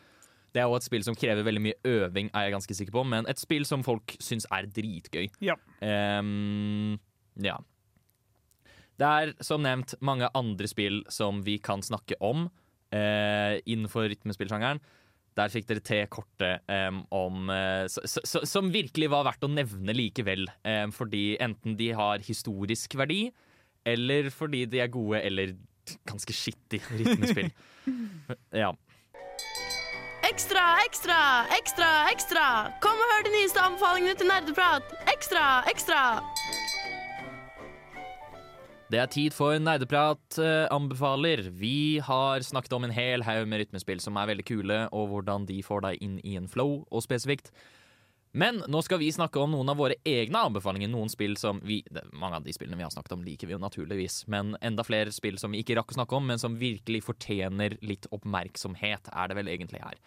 Det er òg et spill som krever veldig mye øving, er jeg ganske sikker på, men et spill som folk syns er dritgøy. Ja. Um, ja. Det er som nevnt mange andre spill som vi kan snakke om uh, innenfor rytmespillsjangeren. Der fikk dere tre korte um, om uh, so, s- s- Som virkelig var verdt å nevne likevel. Um, fordi enten de har historisk verdi, eller fordi de er gode eller ganske skittig rytmespill. ja. Ekstra, ekstra, ekstra, ekstra! Kom og hør de nyeste anbefalingene til nerdeprat! Ekstra, ekstra! Det er tid for nerdeprat eh, anbefaler. Vi har snakket om en hel haug med rytmespill som er veldig kule, og hvordan de får deg inn i en flow, og spesifikt. Men nå skal vi snakke om noen av våre egne anbefalinger. Noen spill som vi, Mange av de spillene vi har snakket om, liker vi jo naturligvis. Men enda flere spill som vi ikke rakk å snakke om, men som virkelig fortjener litt oppmerksomhet, er det vel egentlig her.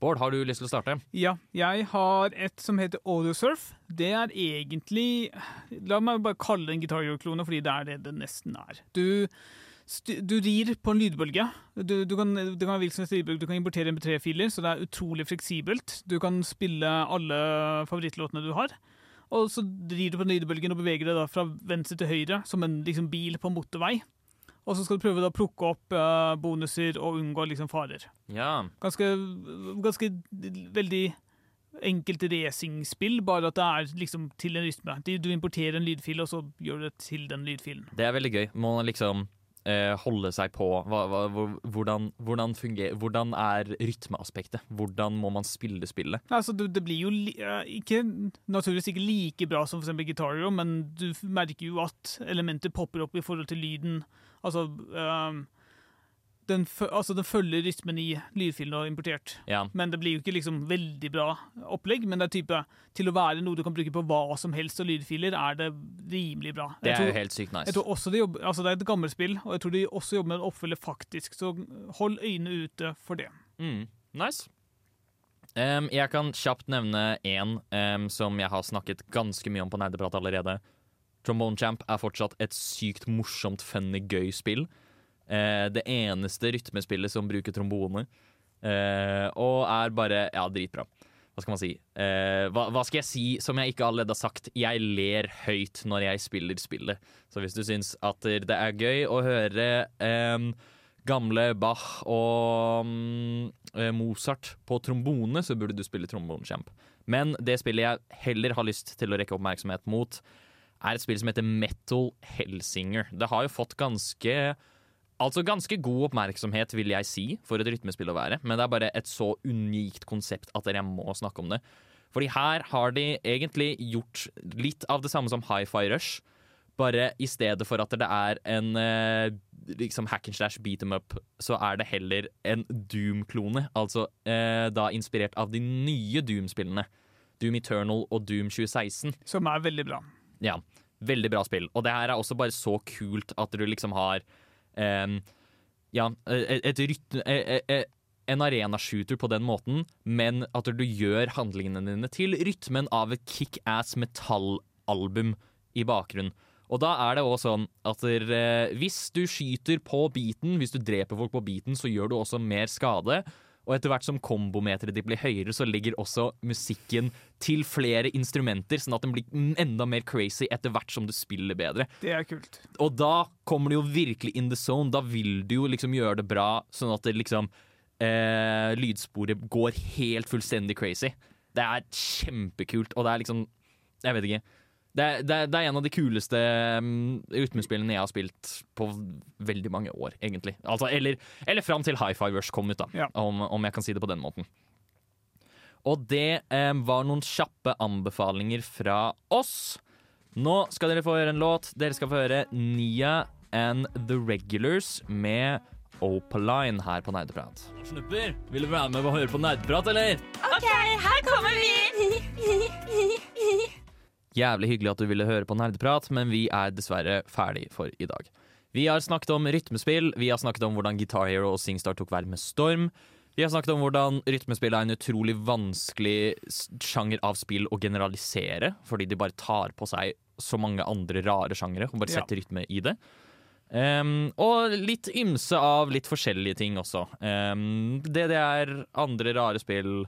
Bård, har du lyst til å starte? Ja, jeg har et som heter Audiosurf. Det er egentlig La meg bare kalle det en gitarklone, fordi det er det det nesten er. Du Du rir på en lydbølge. Du, du kan, du kan. Du kan importere MP3-filer, så det er utrolig fleksibelt. Du kan spille alle favorittlåtene du har. Og så rir du på den lydbølgen og beveger deg fra venstre til høyre, som en liksom, bil på motorvei. Og så skal du prøve å plukke opp uh, bonuser og unngå liksom, farer. Ja. Ganske, ganske veldig enkelt racingspill, bare at det er liksom til en rytme. Du du importerer en lydfil, og så gjør du det til den lydfilen. Det er veldig gøy. Må man liksom eh, holde seg på hva, hva, hvordan, hvordan, fungerer, hvordan er rytmeaspektet? Hvordan må man spille spillet? Altså, det, det blir jo li ikke, naturligvis ikke like bra som eksempel Guitar Hero, men du merker jo at elementer popper opp i forhold til lyden. Altså, um, den, altså den følger rytmen i lydfilen du har importert. Ja. Men det blir jo ikke liksom veldig bra opplegg. Men det er type, til å være noe du kan bruke på hva som helst av lydfiler, er det rimelig bra. Det er tror- jo helt sykt nice. Jeg tror også de jobber, altså Det er et gammelt spill, og jeg tror de også jobber med en oppfølger faktisk, så hold øynene ute for det. Mm, nice. Um, jeg kan kjapt nevne én um, som jeg har snakket ganske mye om på Nerdeprat allerede. Trombone Champ er fortsatt et sykt morsomt, funny, gøy spill. Eh, det eneste rytmespillet som bruker trombone. Eh, og er bare ja, dritbra. Hva skal man si? Eh, hva, hva skal jeg si som jeg ikke allerede har sagt? Jeg ler høyt når jeg spiller spillet. Så hvis du syns at det er gøy å høre em, gamle Bach og eh, Mozart på trombone, så burde du spille trombonekjemp. Men det spillet jeg heller har lyst til å rekke oppmerksomhet mot, er et spill som heter Metal Hellsinger. Det har jo fått ganske Altså ganske god oppmerksomhet, vil jeg si, for et rytmespill å være. Men det er bare et så unikt konsept at jeg må snakke om det. Fordi her har de egentlig gjort litt av det samme som Hi-Fi Rush. Bare i stedet for at det er en eh, liksom hack and slash beat them up, så er det heller en Doom-klone. Altså eh, da inspirert av de nye Doom-spillene. Doom Eternal og Doom 2016. Som er veldig bra. Ja, veldig bra spill. Og det her er også bare så kult at du liksom har um, Ja, et, et rytme... eh, En arena-shooter på den måten, men at du gjør handlingene dine til rytmen av et kickass metallalbum i bakgrunnen. Og da er det også sånn at eh, hvis du skyter på beaten, hvis du dreper folk på beaten, så gjør du også mer skade. Og etter hvert som kombometeret ditt blir høyere, så ligger også musikken til flere instrumenter, sånn at den blir enda mer crazy etter hvert som du spiller bedre. Det er kult. Og da kommer du jo virkelig in the zone. Da vil du jo liksom gjøre det bra, sånn at det liksom eh, Lydsporet går helt fullstendig crazy. Det er kjempekult, og det er liksom Jeg vet ikke. Det det det er en av de kuleste um, rytmespillene jeg har spilt på veldig mange år, egentlig. Altså, eller eller fram til High Fivers kom ut, da, om, om jeg kan si det på den måten. Og det eh, var noen kjappe anbefalinger fra oss. Nå skal dere få høre en låt. Dere skal få høre Nia and The Regulars med Opaline her på Nerdeprat. Snupper, vil du være med og høre på Nerdeprat, eller? OK, her kommer vi! Jævlig hyggelig at du ville høre på Nerdeprat, men vi er dessverre ferdig for i dag. Vi har snakket om rytmespill, vi har snakket om hvordan Guitar Hero og Singstar tok verden med storm. Vi har snakket om hvordan rytmespill er en utrolig vanskelig sjanger av spill å generalisere, fordi de bare tar på seg så mange andre rare sjangere og bare Ja. setter rytme i det. Um, og litt ymse av litt forskjellige ting også. Um, DDR, andre rare spill.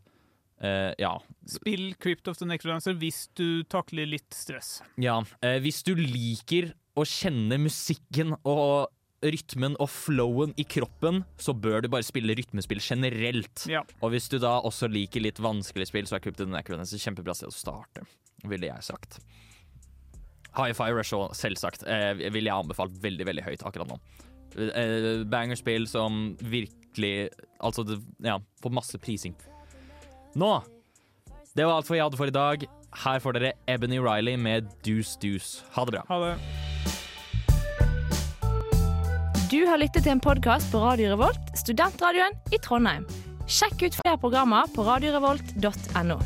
Eh, ja. Spill Crypt of the Necrodancer hvis du takler litt stress. Ja, uh, hvis du liker å kjenne musikken og rytmen og flowen i kroppen, så bør du bare spille rytmespill generelt. Og hvis du da også liker litt vanskelige spill, så er Crypt of the Necrodancer kjempebra sted å starte, ville jeg sagt. Hi-Fi Rush òg, selvsagt, uh, vil jeg anbefalt veldig, veldig høyt akkurat nå. Eh, Bangerspill som virkelig Altså, det, ja, får masse prising. Nå Det var alt for jeg hadde for i dag. Her får dere Ebony Riley med Deuce Deuce. Ha det bra. Ha det. Du har lyttet til en podkast på Radio Revolt, studentradioen i Trondheim. Sjekk ut flere programmer på radiorevolt.no.